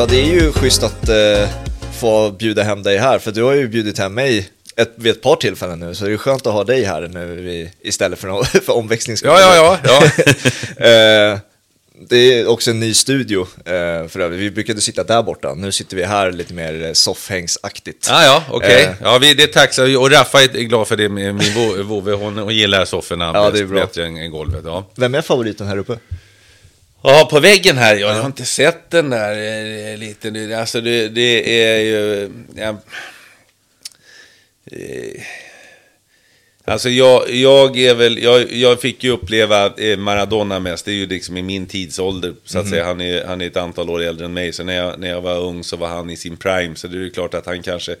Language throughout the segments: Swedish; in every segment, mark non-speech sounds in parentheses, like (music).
Ja, det är ju schysst att eh, få bjuda hem dig här, för du har ju bjudit hem mig ett, vid ett par tillfällen nu, så det är skönt att ha dig här nu i, istället för, (laughs) för omväxlings Ja, ja, ja. ja. (laughs) eh, det är också en ny studio eh, för övrigt. Vi brukade sitta där borta. Nu sitter vi här lite mer eh, soffhängsaktigt. Ja, ja, okej. Eh. Ja, vi, det är tack. Så- Och Raffa är glad för det min vo- vovve. Hon, hon gillar sofforna Ja, bäst- bättre än, än golvet. Ja. Vem är favoriten här uppe? Ja, på väggen här. Jag har inte sett den där eh, lite. nu. Alltså, det, det är ju... Ja, eh, alltså, jag, jag är väl... Jag, jag fick ju uppleva eh, Maradona mest. Det är ju liksom i min tidsålder, så att säga. Han är, han är ett antal år äldre än mig. Så när jag, när jag var ung så var han i sin prime. Så det är ju klart att han kanske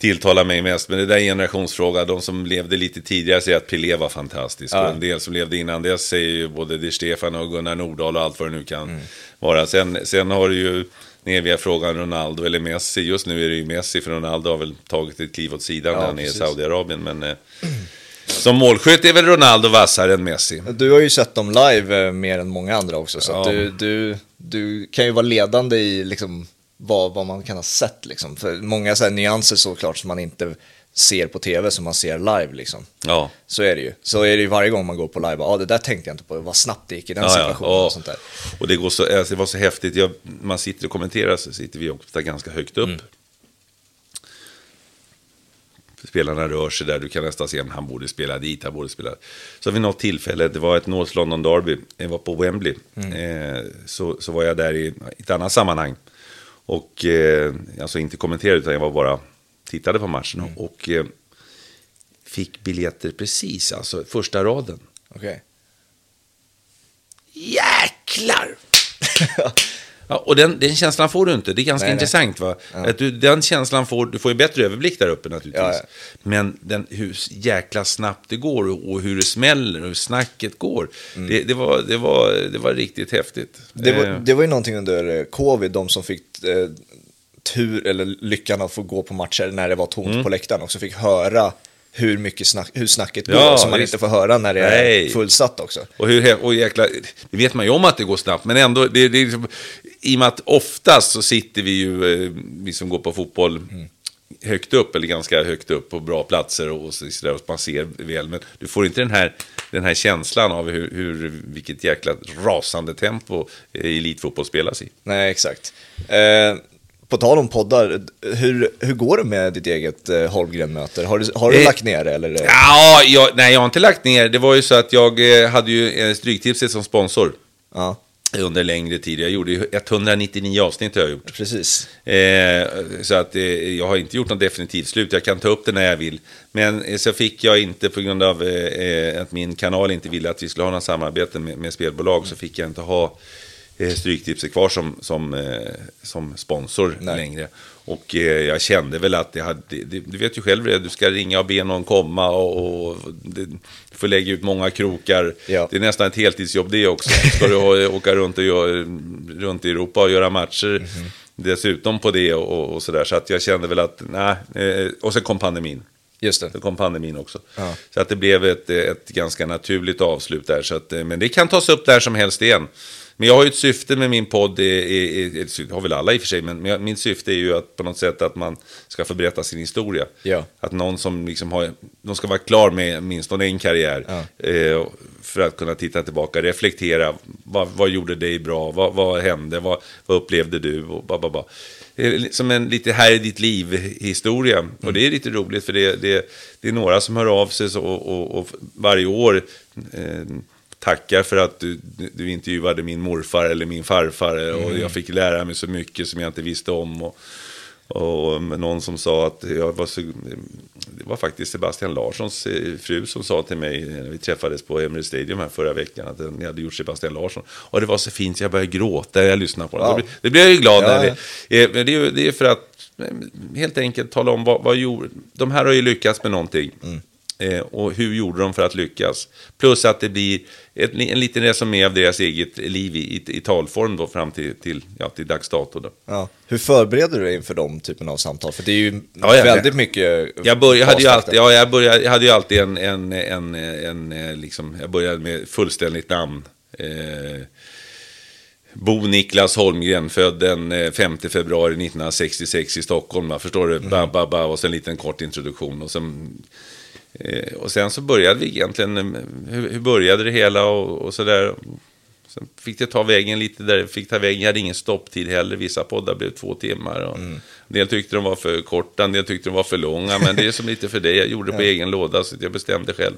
tilltalar mig mest. Men det där är en generationsfråga. De som levde lite tidigare säger att Pelé var fantastisk. Ja. Och en del som levde innan det säger ju både Di Stefan och Gunnar Nordahl och allt vad det nu kan vara. Sen, sen har du ju den eviga frågan Ronaldo eller Messi. Just nu är det ju Messi, för Ronaldo har väl tagit ett kliv åt sidan Ja, när han är i. Saudiarabien. Men eh, som målskytt är väl Ronaldo vassare än Messi. Du har ju sett dem live eh, mer än många andra också, så Ja. du, du, du kan ju vara ledande i liksom, vad, vad man kan ha sett. Liksom. För många så här, nyanser såklart som man inte ser på tv som man ser live. Liksom. Ja. Så är det ju. Så är det ju varje gång man går på live. Ja, det där tänkte jag inte på. Vad snabbt det gick i den ja. situationen Ja. och sånt där. Och det, går så, alltså, det var så häftigt. Jag, man sitter och kommenterar så sitter vi ofta ganska högt upp. Mm. Spelarna rör sig där, du kan nästan se om han borde spela dit, han borde spela. Så vid något tillfälle, det var ett North London Derby, jag var på Wembley. Mm. Eh, så, så var jag där i ett annat sammanhang. Och eh, alltså inte kommenterade, utan jag var bara tittade på matchen. Mm. Och eh, fick biljetter precis, alltså första raden. Okej. Jäklar! (laughs) ja, och den, den känslan får du inte. Det är ganska Nej, nej. intressant. Va? Att du, den känslan får du får ju bättre överblick där uppe naturligtvis. Ja. Men den, hur jäkla snabbt det går och, och hur det smäller och hur snacket går. Det, det, var, det, var, det var riktigt häftigt. Mm. Det var, Eh, det var ju någonting under eh, covid, de som fick eh, tur eller lyckan att få gå på matcher när det var tomt Mm. på läktaren och så fick höra hur mycket snack, hur snacket går, Ja, som man visst. inte får höra när det Nej. är fullsatt också. Och hur och jäkla, det vet man ju om att det går snabbt, men ändå, det, det liksom, i och med att oftast så sitter vi ju, eh, vi som går på fotboll, högt upp, eller ganska högt upp på bra platser och så, så där, och man ser väl, men du får inte den här, den här känslan av hur, hur, vilket jäkla rasande tempo eh, elitfotboll spelas i. Nej, exakt. Eh, på tal om poddar, hur, hur går det med ditt eget eh, Holmgren-möte? Har du, har du Eh, lagt ner det? Eller? Ja, jag, nej, jag har inte lagt ner. Det var ju så att jag eh, hade ju eh, Stryktipset som sponsor Ja, under längre tid. Jag gjorde ju 199 avsnitt har jag gjort. precis. Eh, så att eh, jag har inte gjort något definitivt slut. Jag kan ta upp det när jag vill. Men eh, så fick jag inte på grund av eh, eh, att min kanal inte ville att vi skulle ha något samarbete med, med spelbolag så fick jag inte ha eh, Stryktipset kvar som, som, eh, som sponsor Nej. längre. Och eh, jag kände väl att det hade, du vet ju själv det, du ska ringa och be någon komma och, och det, får lägga ut många krokar. Ja. Det är nästan ett heltidsjobb det också. Ska du ha, (laughs) åka runt, och gör, runt i Europa och göra matcher Mhm. dessutom på det och, och sådär. Så att jag kände väl att, nej, och sen kom pandemin. Just det. Så kom pandemin också. Ja. Så att det blev ett, ett ganska naturligt avslut där. Så att, men det kan tas upp där som helst igen. Men jag har ju ett syfte med min podd, det är- är- det har väl alla i och för sig, men men min syfte är ju att på något sätt att man ska få berätta sin historia. Ja. Att någon som liksom har, de ska vara klar med åtminstone en karriär. Ja. Eh, för att kunna titta tillbaka, reflektera. Vad, vad gjorde dig bra? Vad, vad hände? Vad, vad upplevde du? Och ba, ba, ba. Som en lite här i ditt liv-historia. Och det är lite roligt för det, det, det är några som hör av sig så, och, och, och varje år eh, tackar för att du, du intervjuade min morfar eller min farfar. Och jag fick lära mig så mycket som jag inte visste om. Och, och någon som sa att jag var så, det var faktiskt Sebastian Larssons eh, fru som sa till mig när vi träffades på Emirates Stadium här förra veckan att ni hade gjort Sebastian Larsson. Och det var så fint så jag började gråta när jag lyssnade på det. Ja. Det, blir- det blir jag ju glad Ja, ja. det, eh, det, är, det är för att eh, helt enkelt tala om vad, vad gjorde, de här har ju lyckats med någonting. Mm. Eh, och hur gjorde de för att lyckas? Plus att det blir ett, en liten resumé av deras eget liv i, i, i talform då fram till, till, ja, till dags dato. Då. Ja. Hur förbereder du dig inför de typen av samtal? För det är ju Ja, ja, väldigt mycket Jag, började, jag, hade ju alltid, ja, jag, började, jag hade ju alltid en, en, en, en, eh, liksom, jag började med fullständigt namn. Eh, Bo Niklas Holmgren, född den eh, 5 februari 1966 i Stockholm. va, Förstår du? Ba, ba, ba, och sen en liten kort introduktion. Och sen, eh, och sen så började vi egentligen, eh, hur, hur började det hela och, och sådär. Sen fick det ta vägen lite där, fick ta vägen, jag hade ingen stopptid heller. Vissa poddar blev två timmar. Och En del tyckte de var för korta, en del tyckte de var för långa. Men det är som lite för det, jag gjorde det på egen låda så jag bestämde själv.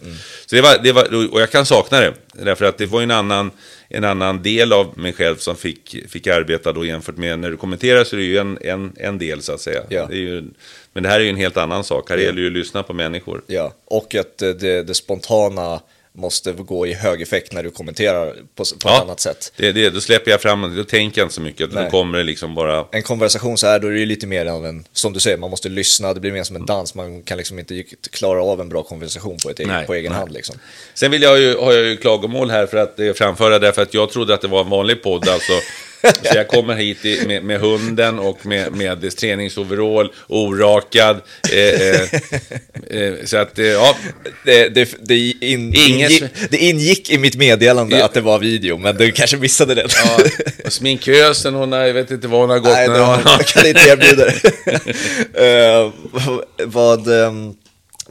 Så det var, det var, och jag kan sakna det. Därför att det var en annan, en annan del av mig själv som fick, fick arbeta då jämfört med när du kommenterar så är det ju en, en, en del så att säga. Ja. Det är ju, men det här är ju en helt annan sak. Här gäller det ju att lyssna på människor. Ja, och att eh, det, det spontana måste gå i hög effekt när du kommenterar på, på ett annat sätt. Det, det, då släpper jag fram då tänker jag inte så mycket. Nej. Då kommer det liksom bara... En konversation så här, då är det lite mer av en, som du säger, man måste lyssna, det blir mer som en dans, man kan liksom inte klara av en bra konversation på, ett egen, Nej, på egen nej. hand liksom. Sen vill jag ju, har jag ju klagomål här för att eh, framföra därför att jag trodde att det var en vanlig podd. Alltså, (laughs) (laughs) så jag kommer hit i, med, med hunden och med, med träningsoverall, orakad. Eh, eh, eh, så att, eh, ja. Det, det, det, in, ingick, det ingick i mitt meddelande att det var video, men du kanske missade det. ja och sminkösen, hon har, jag vet inte vad hon har gått Nej, har, jag kan inte erbjuda det. (laughs) Eh, vad, ehm,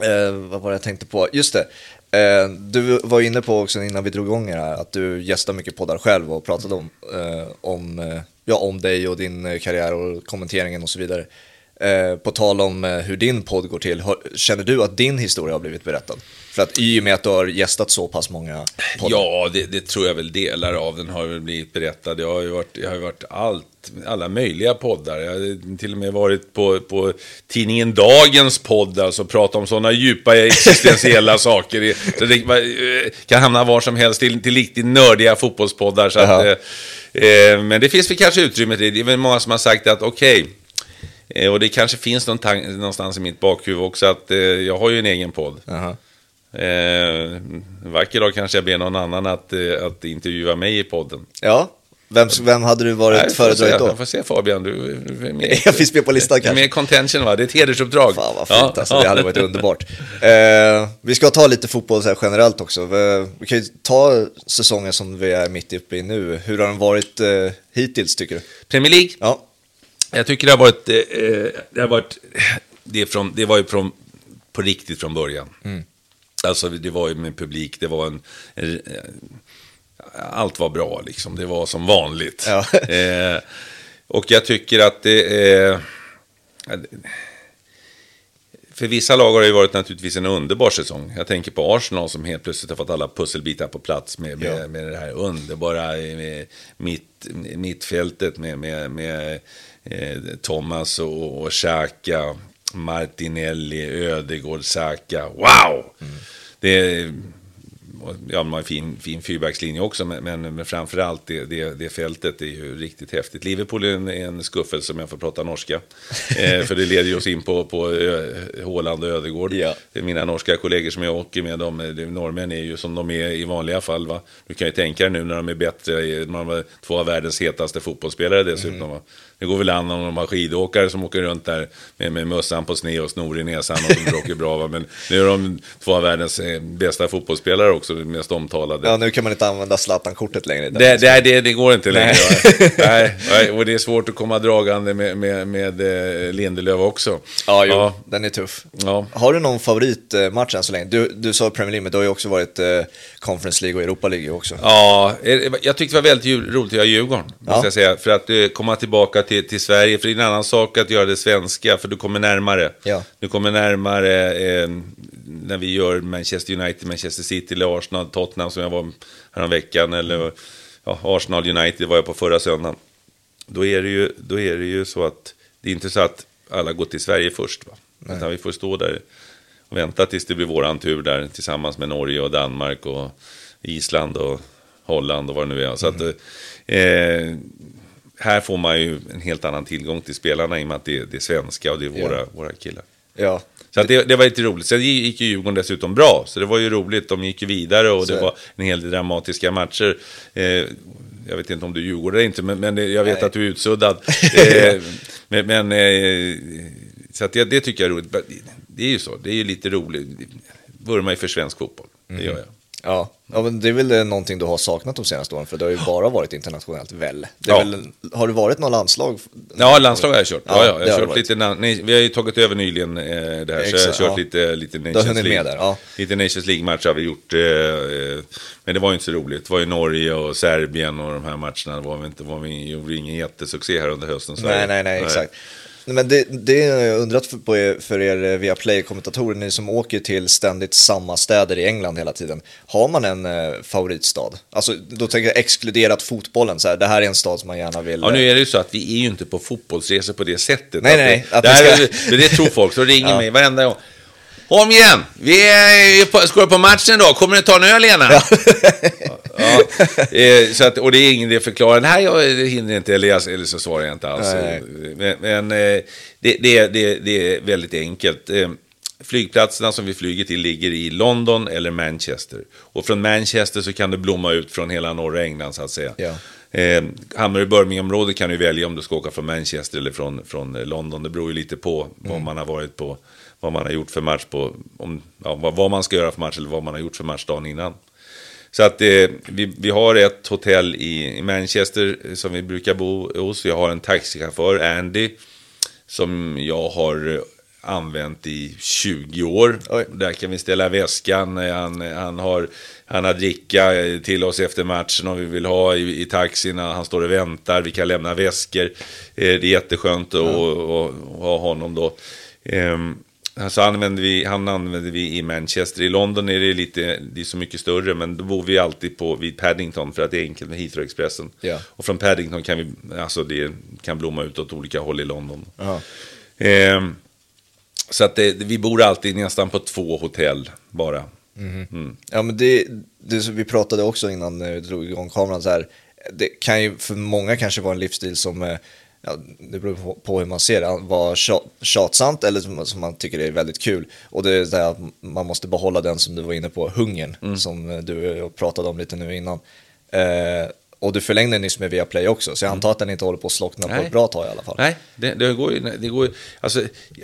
eh, vad var det jag tänkte på? Just det. Eh, du var inne på också innan vi drog igång det här att du gästar mycket poddar själv och pratade om, eh, om, eh, ja, om dig och din eh, karriär och kommenteringen och så vidare. Eh, på tal om eh, hur din podd går till, känner du att din historia har blivit berättad? För att i och med att du har gästat så pass många poddar. Ja, det, det tror jag väl delar av den har väl blivit berättad. Jag har ju varit, jag har varit allt, alla möjliga poddar. Jag har till och med varit på, på tidningen Dagens podd, alltså prata om sådana djupa existentiella (laughs) saker. Så det eh, kan hamna var som helst till, till riktigt nördiga fotbollspoddar. Så att, eh, eh, men det finns väl kanske utrymme till det. Det är väl många som har sagt att okej, eh, och det kanske finns någon tan- någonstans i mitt bakhuvud också att eh, jag har ju en egen podd. Jaha. Eh, en vacker dag kanske jag ber någon annan att, eh, att intervjua mig i podden. Ja, vem, vem hade du varit föredragit då? Jag får se Fabian, du du är med. (laughs) Jag finns med på listan kanske. med contention va? Det är ett hedersuppdrag. Fan vad fint alltså, det hade varit (laughs) underbart. Eh, vi ska ta lite fotboll så här generellt också. Vi, vi kan ju ta säsongen som vi är mitt uppe i nu. Hur har den varit eh, hittills tycker du? Premier League, Ja, jag tycker det har varit... Eh, eh, det, har varit det, från, det var ju från, på riktigt från början. Mm. Alltså det var ju med publik, det var en... allt var bra liksom, det var som vanligt. Ja. (laughs) Eh, och jag tycker att det är... För vissa lag har det ju varit naturligtvis en underbar säsong. Jag tänker på Arsenal som helt plötsligt har fått alla pusselbitar på plats med, med, Ja. med det här underbara med mitt, mittfältet med, med, med eh, Thomas och, och Xhaka, Martinelli, Ödegård, Saka. Wow! Det är, ja, man har en fin, fin fyrbackslinje också, men, men, men framförallt det, det, det fältet är ju riktigt häftigt. Liverpool är en, en skuffelse om jag får prata norska. (laughs) eh, för det leder ju oss in på, på Ö- Håland och Ödegård. Ja. Mina norska kollegor som jag åker med, de, de, norrmän är ju som de är i vanliga fall. Va? Du kan ju tänka dig nu när de är bättre, när de var två av världens hetaste fotbollsspelare dessutom. Va? Det går väl an om de har skidåkare som åker runt där med, med mössan på sned och snor i näsan och som åker bra. Va? Men nu är de två av världens eh, bästa fotbollsspelare också, de mest omtalade. ja nu kan man inte använda Zlatan-kortet längre. Det, det, det, det går inte längre. Nej. och det är svårt att komma dragande med, med, med eh, Lindelöf också. Ja, jo, Ja, den är tuff. ja. Har du någon favoritmatch än så länge? Du, du sa Premier League, men du har ju också varit eh, Conference League och Europa League också. Ja, eh, jag tyckte det var väldigt roligt att göra Djurgården, måste Ja. jag säga. För att eh, komma tillbaka till, till Sverige, för det är en annan sak att göra det svenska, för du kommer närmare. Ja. Du kommer närmare eh, när vi gör Manchester United, Manchester City eller Arsenal, Tottenham som jag var häromveckan, eller ja, Arsenal United var jag på förra söndagen. Då är, det ju, då är det ju så att det är inte så att alla går till Sverige först. Va? Utan vi får stå där och vänta tills det blir våran tur där tillsammans med Norge och Danmark och Island och Holland och vad det nu är. Så att, eh, här får man ju en helt annan tillgång till spelarna i och med att det, är- det är svenska och det är våra, Ja. våra killar. Ja, Så det, det var lite roligt. Sen gick ju Djurgården dessutom bra, så det var ju roligt. De gick ju vidare och Så det var en hel del dramatiska matcher. Eh, jag vet inte om du är Djurgårdare eller inte, men, men jag vet Nej. att du är utsuddad. (laughs) eh, men men eh, så det, det tycker jag är roligt. Det är ju så, det är ju lite roligt. Vurmar ju för svensk fotboll, det gör jag. ja. Ja, men det är väl eh, någonting du har saknat de senaste åren, för det har ju bara varit internationellt väl. Ja. väl, har det varit något landslag? Ja, landslag har jag kört. Ja, Ja, har jag har kört varit. lite, nej, vi har ju tagit över nyligen eh, det här, så jag har Exakt, kört ja. lite, lite Nations League. där, ja. Lite Nations League-matcher har vi gjort, eh, eh, men det var ju inte så roligt. Det var ju Norge och Serbien och de här matcherna. Det var vi inte, var vi, gjorde ingen jättesuccé här under hösten. Sverige. Nej, nej, nej, exakt. Men det, det har jag undrat för, på er, för er eh, via Play-kommentatorer, ni som åker till ständigt samma städer i England hela tiden. Har man en eh, favoritstad? Alltså, då tänker jag exkluderat fotbollen, så här, det här är en stad som man gärna vill... Ja, nu är det ju så att vi är ju inte på fotbollsresor på det sättet. Nej, nej, Det, att det, här, ska- men det tror folk, så ringer (laughs) Ja. mig varenda gång. Om igen! Vi är på, ska du på matchen då? Kommer du ta en öl, Lena? Ja. Eh, så att, och det är ingen idé att förklara. Nej, jag hinner inte, eller, jag, eller så svarar jag inte alls. Nej. Men, men eh, det, det, det, det är väldigt enkelt. Eh, Flygplatserna som vi flyger till ligger i London eller Manchester. Och från Manchester så kan du blomma ut från hela norra England så att säga. Ja. Eh, Hamnar i Birmingham-området kan du välja om du ska åka från Manchester eller från, från London. Det beror ju lite på vad man har varit på, vad man har gjort för match på, om, ja, vad, man ska göra för match eller vad man har gjort för match dagen innan. Så att eh, vi, vi har ett hotell i, i Manchester som vi brukar bo hos. Jag har en taxichaufför, Andy, som jag har eh, använt i 20 år. Oj. Där kan vi ställa väskan. Han, han, har, han har dricka eh, till oss efter matchen om vi vill ha i, i taxin. Han står och väntar. Vi kan lämna väskor. Eh, Det är jätteskönt att att ha honom då. Ehm, Så använder vi, han använder vi i Manchester. I London är det lite, det är så mycket större, men då bor vi alltid på, vid Paddington för att det är enkelt med Heathrow-expressen. Ja. Och från Paddington kan vi, alltså det kan blomma ut åt olika håll i London. Ja. Ehm, så att det, vi bor alltid nästan på två hotell bara. Ja, men det, det som vi pratade också innan eh, vi drog igång kameran, så här, det kan ju för många kanske vara en livsstil som, eh, ja, det beror på, hur man ser det, var tja- tjatsamt eller som, som man tycker är väldigt kul. Och det är här att man måste behålla den som du var inne på, hungern, som eh, du pratade om lite nu innan. Eh, och du förlängde nyss med Viaplay också, så jag antar att den inte håller på att slockna på Nej. ett bra tag i alla fall. Nej, det, det går ju... Det går ju alltså,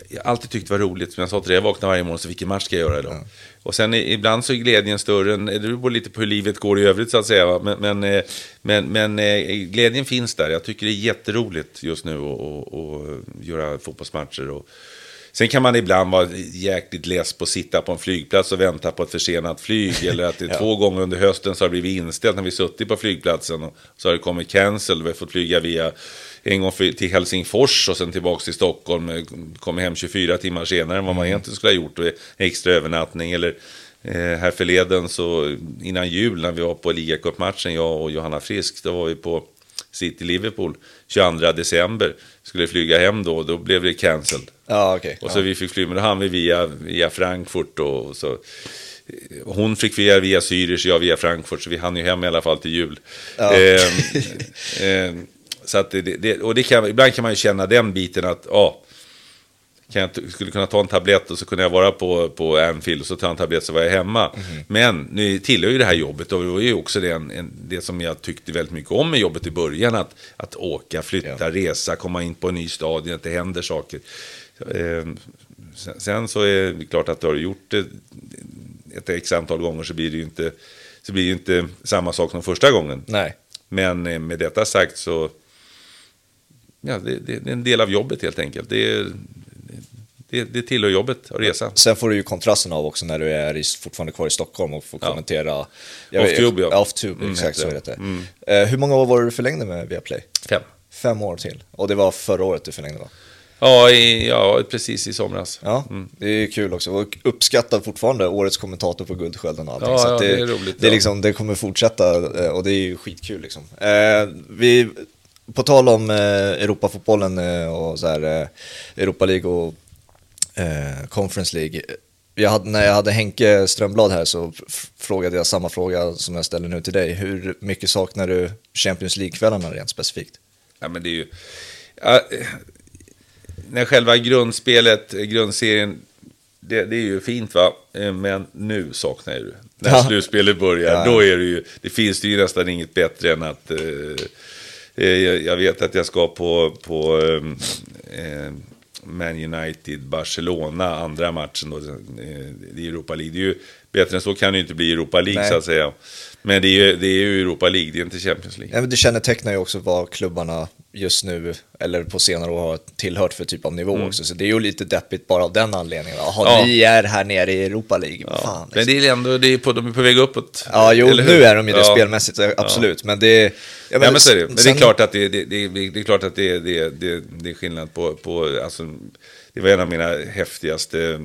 jag har alltid tyckt det var roligt, som jag sa till dig, jag vaknar varje morgon, så vilken match ska jag göra idag? Och sen ibland så är glädjen större, än, det beror lite på hur livet går i övrigt så att säga. Men, men, eh, men, men eh, glädjen finns där, jag tycker det är jätteroligt just nu att göra fotbollsmatcher. Och, Sen kan man ibland vara jäkligt less på att sitta på en flygplats och vänta på ett försenat flyg. (laughs) Eller att det är två gånger under hösten så har det blivit inställt när vi suttit på flygplatsen. Och så har det kommit cancel. Vi har fått flyga via en gång till Helsingfors och sen tillbaka till Stockholm. eh, Kommer hem 24 timmar senare än vad man egentligen skulle ha gjort. Och extra övernattning. Eller eh, här förleden så innan jul när vi var på ligacupmatchen, jag och Johanna Frisk, då var vi på City Liverpool 22 december. Skulle flyga hem då, då blev det cancelled. Ja, okej. Och så ja. vi fick fly, men då hann vi via, via Frankfurt och, och så. Hon fick via, via Zürich, jag via Frankfurt, så vi hann ju hem i alla fall till jul. Ja. Ehm, ehm, så att det, det, och det kan, ibland kan man ju känna den biten att, ja, kan jag, skulle kunna ta en tablett och så kunde jag vara på, på Anfield och så ta en tablett så var jag hemma. Men nu tillhör ju det här jobbet och det var ju också det, en, en, det som jag tyckte väldigt mycket om med jobbet i början. Att, att åka, flytta, resa, komma in på en ny stad, att det händer saker. Ehm, sen, sen så är det klart att du har gjort det ett x antal gånger så blir det ju inte, så blir det inte samma sak som första gången. Nej. Men eh, med detta sagt så, ja, det, det, det är en del av jobbet helt enkelt. Det, är- det, det tillhör jobbet att resa. Sen får du ju kontrasten av också när du är i, fortfarande kvar i Stockholm och får Ja. kommentera... Off-tube, ja. Off-tube, Mm, exakt så heter det. det. Eh, hur många år var det du förlängde med Viaplay? Fem. Fem år till. Och det var förra året du förlängde va? Ja, i, ja, precis i somras. Ja, det är kul också. Och uppskattar fortfarande årets kommentator på Guldskölden och allting. Ja, så att ja, det är roligt, Det, är liksom, det kommer fortsätta eh, och det är ju skitkul liksom. Eh, vi, på tal om eh, Europafotbollen eh, och så här, eh, Europa League och eh, Conference League. Jag hade, när jag hade Henke Strömblad här så frågade jag samma fråga som jag ställer nu till dig. Hur mycket saknar du Champions League-kvällarna rent specifikt? Ja, men det är ju... Ja, eh, när själva grundspelet, grundserien, det, det är ju fint va? Eh, Men nu saknar jag det. När Ja. slutspelet börjar, Ja. då är det ju... Det finns det ju nästan inget bättre än att... Eh, eh, jag jag vet att jag ska på... på eh, Man United, Barcelona, andra matchen då, eh, i Europa League. Det är ju, bättre än så kan det ju inte bli Europa League Nej. så att säga. Men det är ju, det är ju Europa League, det är inte Champions League. Ja, det kännetecknar ju också vad klubbarna just nu, eller på senare år, har tillhört för typ av nivå också. Så det är ju lite deppigt bara av den anledningen. Jaha, Mm. Ja. ni är här nere i Europa League. Ja. Fan, Men det är ändå, det är på, de är på väg uppåt. Ja, jo, nu är de ju det Ja. spelmässigt, absolut. Men det... Ja, Ja, men så är det. Men det är klart att det, det, det, det är, klart att det, det, det, det är skillnad på, på alltså, det var en av mina häftigaste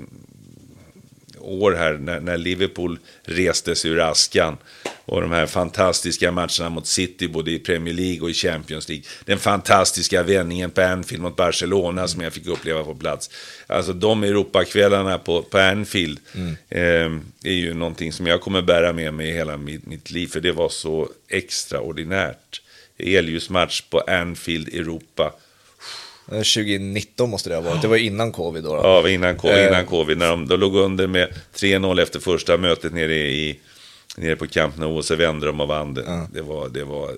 år här när, när Liverpool reste sig ur askan. Och de här fantastiska matcherna mot City, både i Premier League och i Champions League. Den fantastiska vändningen på Anfield mot Barcelona som jag fick uppleva på plats. Alltså de Europakvällarna på, på Anfield eh, är ju någonting som jag kommer bära med mig hela mitt, mitt liv. För det var så extraordinärt. Elljusmatch på Anfield, Europa. Eh, 2019 måste det ha varit, det var innan covid då. då. Ja, innan, Eh. innan covid. När de, de låg under med 3-0 efter första mötet nere, i, nere på Camp Nou och så vände de och vann. Det, det var, det var,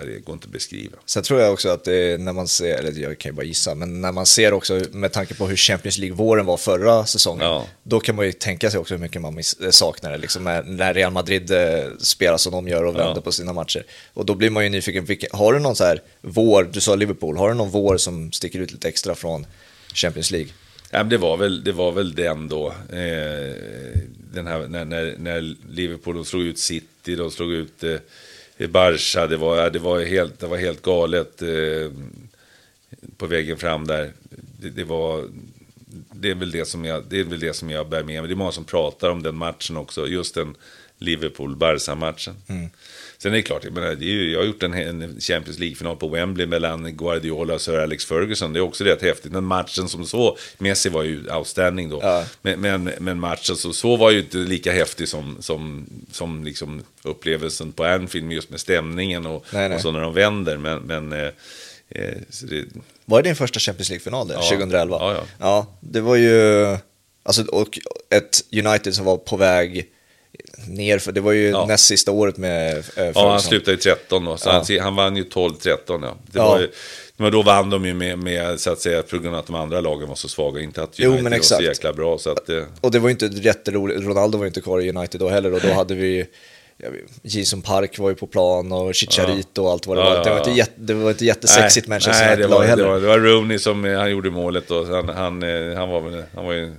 det går inte att beskriva. Sen tror jag också att det, när man ser, eller jag kan ju bara gissa, men när man ser också med tanke på hur Champions League-våren var förra säsongen, Ja. då kan man ju tänka sig också hur mycket man eh, saknar det, liksom, när- Real Madrid eh, spelar som de gör och vänder Ja. på sina matcher. Och då blir man ju nyfiken, har du någon så här vår, du sa Liverpool, har du någon vår som sticker ut lite extra från Champions League? Ja, det, var väl, det var väl den då. Eh, den här, när, när, när Liverpool slog ut City, de slog ut eh, Barca. Det var, det, var helt, det var helt galet eh, på vägen fram där. Det, det, var, det, är väl det, som jag, det är väl det som jag bär med mig. Det är många som pratar om den matchen också. Just den Liverpool-Barca-matchen. Mm. Sen är det klart, jag, menar, det är ju, jag har gjort en, en Champions League-final på Wembley mellan Guardiola och Sir Alex Ferguson. Det är också rätt häftigt. Men matchen som så, Messi var ju outstanding då. Ja. Men, men, men matchen som så var ju inte lika häftig som, som, som liksom upplevelsen på Anfield, just med stämningen och, Nej, nej. och så när de vänder. Men, men eh, eh, det, Var det din första Champions League-final det, Ja. 2011? Ja, ja. ja, det var ju, alltså, och ett United som var på väg ner, för det var ju Ja. näst sista året med eh, Ja, han Ferguson. slutade ju 13 då, så Ja. han, han vann ju 12-13. Ja. Det Ja. var ju, men då vann de ju med, med, så att säga, på grund av att de andra lagen var så svaga. Inte att Jo, United men var exakt. så jäkla bra. Så att, eh, Och det var ju inte jätteroligt, Ronaldo var ju inte kvar i United då heller och då hade vi Jason Park var ju på plan och Chicharito och allt vad det var. Det var inte, jätte, det var inte jättesexigt Manchester United-lag var, det, heller. var, det var Rooney som eh, han gjorde målet och han, han, eh, han, var, han var ju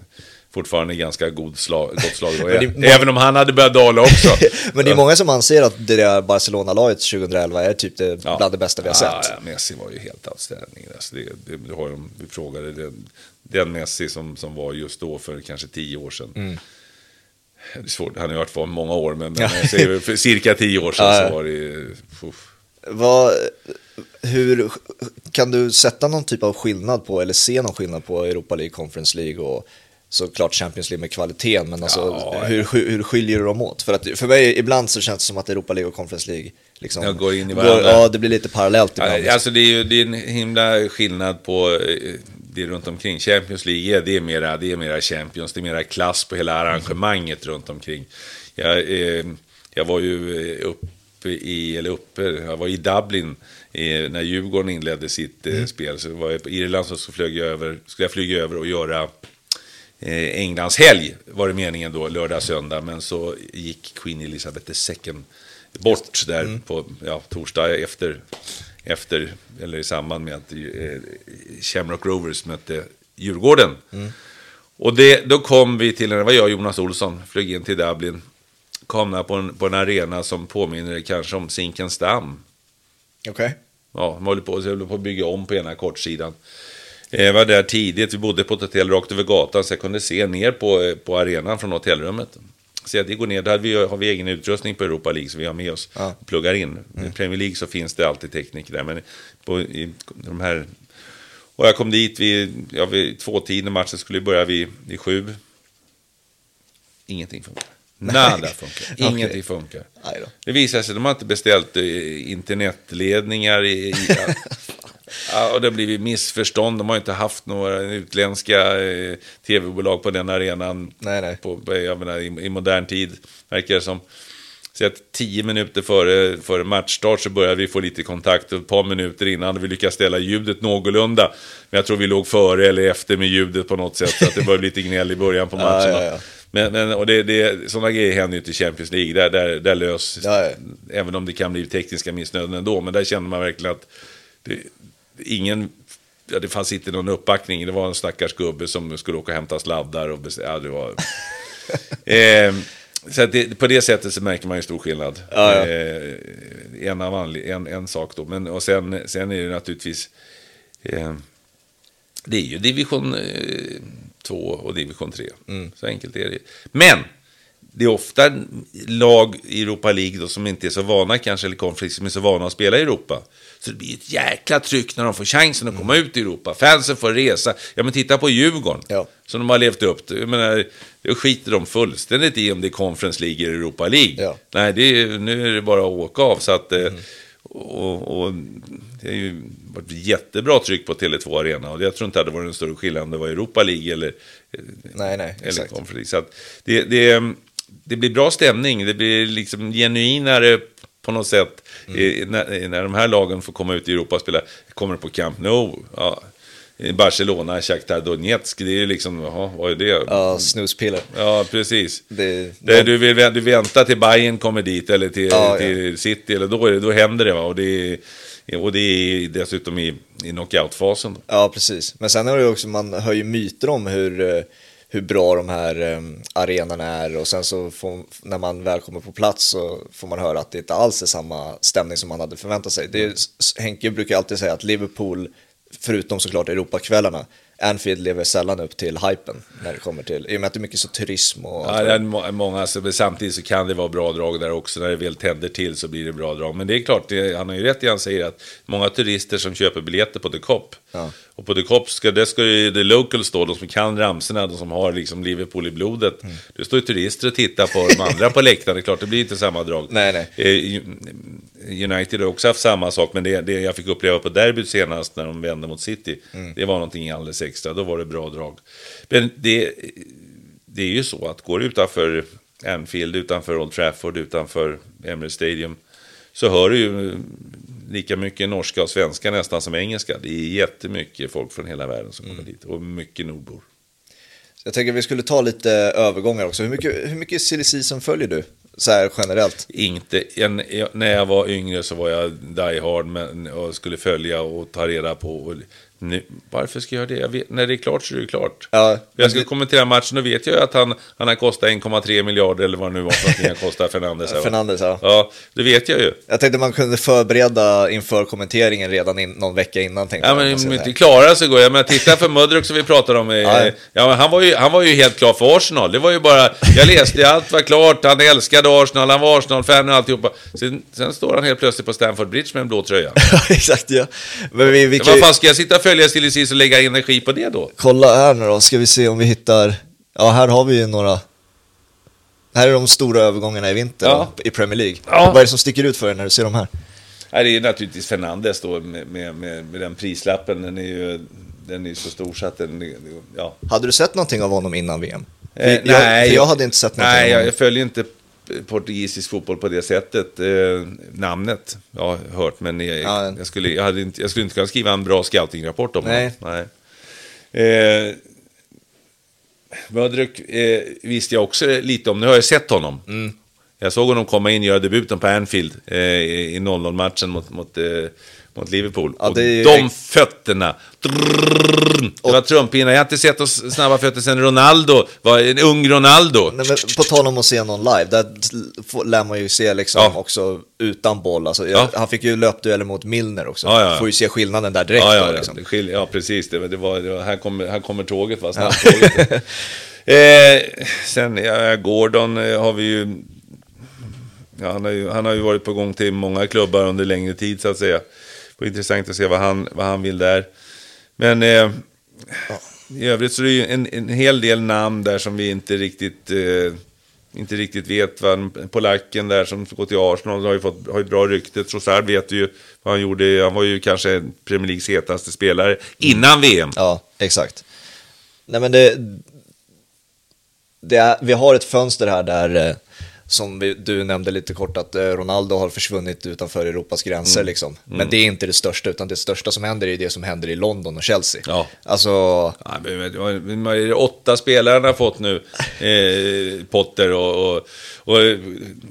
fortfarande ganska god slag, gott slag (laughs) det- Även om han hade börjat dala också. (laughs) Men det är många som anser att det där Barcelona-laget 2011 är typ det Ja. bland det bästa vi har sett. ja, Messi var ju helt outstanding. Alltså det, det, det har de, vi frågade den, den Messi som, som var just då för kanske tio år sedan. Mm. Det är svårt, han har ju varit för många år, men, men säger för cirka tio år sedan (laughs) Ja, så var det ju... uff. Vad, hur, kan du sätta någon typ av skillnad på, eller se någon skillnad på Europa League, Conference League och såklart Champions League med kvaliteten, men alltså Ja, hur, hur, hur skiljer du dem åt? För, att, för mig ibland så känns det som att Europa League och Conference League liksom, Ja, går in i varandra. ja, det blir lite parallellt ibland. Ja, Alltså det är ju det är en himla skillnad på eh, det runt omkring. Champions League, det är mera, det är mera Champions, det är mera klass på hela arrangemanget runt omkring. Jag, eh, jag var ju eh, uppe i, eller uppe, jag var i Dublin eh, när Djurgården inledde sitt eh, spel. Så var jag på Irland så flög jag över, skulle jag flyga över och göra Englands helg var det meningen då, lördag, söndag. Men så gick Queen Elizabeth II bort där på ja, torsdag efter, efter, eller i samband med att eh, Shamrock Rovers mötte Djurgården. Och det, då kom vi till, det var jag och Jonas Olsson, flög in till Dublin. Kom på en, på en arena som påminner kanske om Zinkensdamm. Okej. Ja, de håller på, håller på att bygga om på ena kortsidan. Eh, Jag var där tidigt, vi bodde på ett hotell rakt över gatan så jag kunde se ner på, eh, på arenan från hotellrummet. Så det går ner, där hade vi, har vi egen utrustning på Europa League så vi har med oss Ja. pluggar in. I Premier League så finns det alltid tekniker där, men på i, de här... Och jag kom dit vid, ja, vid två tiden, matchen skulle börja vid, vid sju. Ingenting funkar. Nada funkar. (laughs) Ingenting funkar. Det visar sig att de har inte beställt eh, internetledningar. I, i, ja, och det har blivit missförstånd. De har inte haft några utländska eh, tv-bolag på den arenan Nej, nej. På, menar, i, i modern tid, verkar det som. Så att tio minuter före, före matchstart så började vi få lite kontakt. Och ett par minuter innan vi lyckades ställa ljudet någorlunda. Men jag tror vi låg före eller efter med ljudet på något sätt. Så att det var lite gnäll i början på (laughs) matcherna. Ja, ja. Men, men och det, det, sådana grejer händer ju inte i Champions League. Där, där, där lös, även om det kan bli tekniska missnöden ändå. Men där känner man verkligen att det, ingen, ja, det fanns inte någon uppbackning. Det var en stackars gubbe som skulle åka och hämta sladdar. Och ja, det var... (laughs) eh, så det, på det sättet så märker man ju stor skillnad. Ja, ja. Eh, en, av anle- en, en sak då. Men, och sen, sen är det naturligtvis... Eh, det är ju division 2 och division 3. Mm. Så enkelt är det. Men det är ofta lag i Europa League då, som inte är så vana kanske, eller konflikt, som är så vana att spela i Europa. Så det blir ett jäkla tryck när de får chansen att komma ut i Europa. Fansen får resa. Ja, men titta på Djurgården. Ja. Som de har levt upp till. Jag menar, det skiter de fullständigt i om det är Conference League eller Europa League. Ja. Nej, det är, nu är det bara att åka av. Så att, eh, och, och det har ju varit jättebra tryck på Tele2 Arena. Och jag tror inte det var en större skillnad om det var Europa League eller, Nej, nej, eller exakt. Conference League. Så att det, det, det blir bra stämning. Det blir liksom genuinare på något sätt. Mm. I, när, när de här lagen får komma ut i Europa och spela. Kommer på Camp Nou. Ja. Barcelona, Shakhtar Donetsk. Det är ju liksom, jaha, vad är det? Ja, snuspiller. Ja, precis. Det, Det, du, vill, du väntar till Bayern kommer dit eller till, Ja, till City, eller då, är det, då händer det. Va? Och, det är, och det är dessutom i, i knockoutfasen. Ja, precis. Men sen är det också, man hör ju myter om hur, eh, hur bra de här um, arenorna är och sen så får, när man väl kommer på plats så får man höra att det inte alls är samma stämning som man hade förväntat sig. Det är, S- Henke brukar alltid säga att Liverpool, förutom såklart Europakvällarna, Anfield lever sällan upp till hypen när det kommer till, i och med att det är mycket så turism och Ja, det är må- många, så, men samtidigt så kan det vara bra drag där också. När det väl tänder till så blir det bra drag. Men det är klart, det, han har ju rätt i han säger att många turister som köper biljetter på The Cop. Ja. Och på The Cop ska det ska ju the locals stå, de som kan ramsorna, de som har liksom Liverpool i blodet. Mm. Det står ju turister och tittar på de andra på läktaren. Det är klart, det blir inte samma drag. Nej, nej. Eh, United har också haft samma sak, men det, det jag fick uppleva på derbyt senast när de vände mot City, Mm. det var någonting alldeles extra. Då var det bra drag. Men det, det är ju så att går du utanför Anfield, utanför Old Trafford, utanför Emirates Stadium, så hör du ju lika mycket norska och svenska nästan som engelska. Det är jättemycket folk från hela världen som Mm. kommer dit, och mycket nordbor. Jag tänker att vi skulle ta lite övergångar också. Hur mycket, hur mycket silly season följer du? Så här generellt. Inte, en, jag, när jag var yngre så var jag die hard men, och skulle följa och ta reda på. Och, nu, varför ska jag göra det? Jag vet, när det är klart så är det klart. Ja, jag ska det- kommentera matchen och vet jag att han, han har kostat 1,3 miljarder eller vad det nu var för han kostade Fernandes. va? Fernandes, ja. Ja, det vet jag ju. Jag tänkte man kunde förbereda inför kommenteringen redan in, någon vecka innan. Tänkte Ja, men om inte klarar så går jag. Men titta för Mudryk som vi pratade om. Ja. Ja. men han, var ju, han var ju helt klar för Arsenal. Det var ju bara, jag läste allt var klart. Han älskade Arsenal, han var Arsenal-fan och alltihopa. Sen, sen står han helt plötsligt på Stamford Bridge med en blå tröja. (laughs) Ja, exakt ja. Men vi, vi kan vad fan ska jag sitta och följa Silly Seas och lägga energi på det då? kolla här nu då, ska vi se om vi hittar, ja här har vi ju några, här är de stora övergångarna i vinter Ja. då, i Premier League. Ja. Vad är det som sticker ut för dig när du ser de här? Nej, det är ju naturligtvis Fernandes då med, med, med, med den prislappen. Den är ju den är så stor så att den, ja. Hade du sett någonting av honom innan VM? Eh, jag, för jag hade inte sett någonting Nej, jag, jag följer inte portugisisk fotboll på det sättet. Eh, namnet, jag har hört, men jag, Ja. jag, skulle, jag, hade inte, jag skulle inte kunna skriva en bra scoutingrapport om Nej. honom. Nej. Eh, Mödruk eh, visste jag också lite om, nu har jag sett honom. Mm. Jag såg honom komma in och göra debuten på Anfield eh, i 0-0-matchen mot, mot, eh, mot Liverpool. Ja, och de fötterna, drrrr, det var trumpinnar. Jag har inte sett oss snabba fötter sen Ronaldo, var en ung Ronaldo. Nej, men på tal om att se någon live, där lär man ju se liksom Ja. också utan boll. Alltså, jag, Ja. Han fick ju löpdueller mot Milner också. Ja, ja. Får ju se skillnaden där direkt. Ja, då, liksom. det skiljer, ja precis. Det, det var, det var, här, kommer, här kommer tåget, va? Snabbtåget. (laughs) eh, sen, ja, Gordon eh, har vi ju... Han, har ju han har ju varit på gång till många klubbar under längre tid, så att säga. Det var intressant att se vad han, vad han vill där. Men eh, i övrigt så är det ju en, en hel del namn där som vi inte riktigt... Eh, inte riktigt vet. Va? Polacken där som går till Arsenal har ju fått har ju bra rykte. Trossard vet ju vad han gjorde. Han var ju kanske Premier Leagues hetaste spelare innan VM. Ja, exakt. Nej men det, det är, vi har ett fönster här där, eh, som vi, du nämnde lite kort, att eh, Ronaldo har försvunnit utanför Europas gränser. Mm. Liksom. Men det är inte det största, utan det största som händer är det som händer i London och Chelsea. Ja. Alltså, Ja, men, är det åtta spelare han har fått nu, (laughs) eh, Potter, och, och, och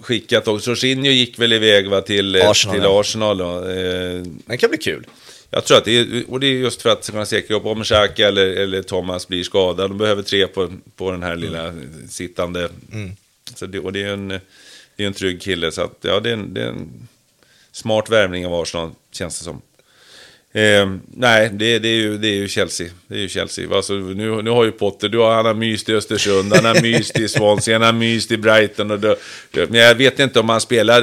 skickat. Och Jorginho gick väl iväg va, till eh, Arsenal, Till. Arsenal då. Eh, det kan bli kul. jag tror att det är, och det är just för att kunna säkra upp om Xhaka eller, eller Thomas blir skadad. De behöver tre på, på den här lilla sittande. Så det, och det är en, det är en trygg kille. Så att, ja, det är en, det är en smart värvning av Arsenal, känns det som. Eh, nej, det, det, är ju, det är ju Chelsea. Det är ju Chelsea. Alltså, nu, nu har ju Potter, du har, han har myst i Östersund, han har myst i Swansea, han har myst i Brighton. Och då, men jag vet inte om han spelar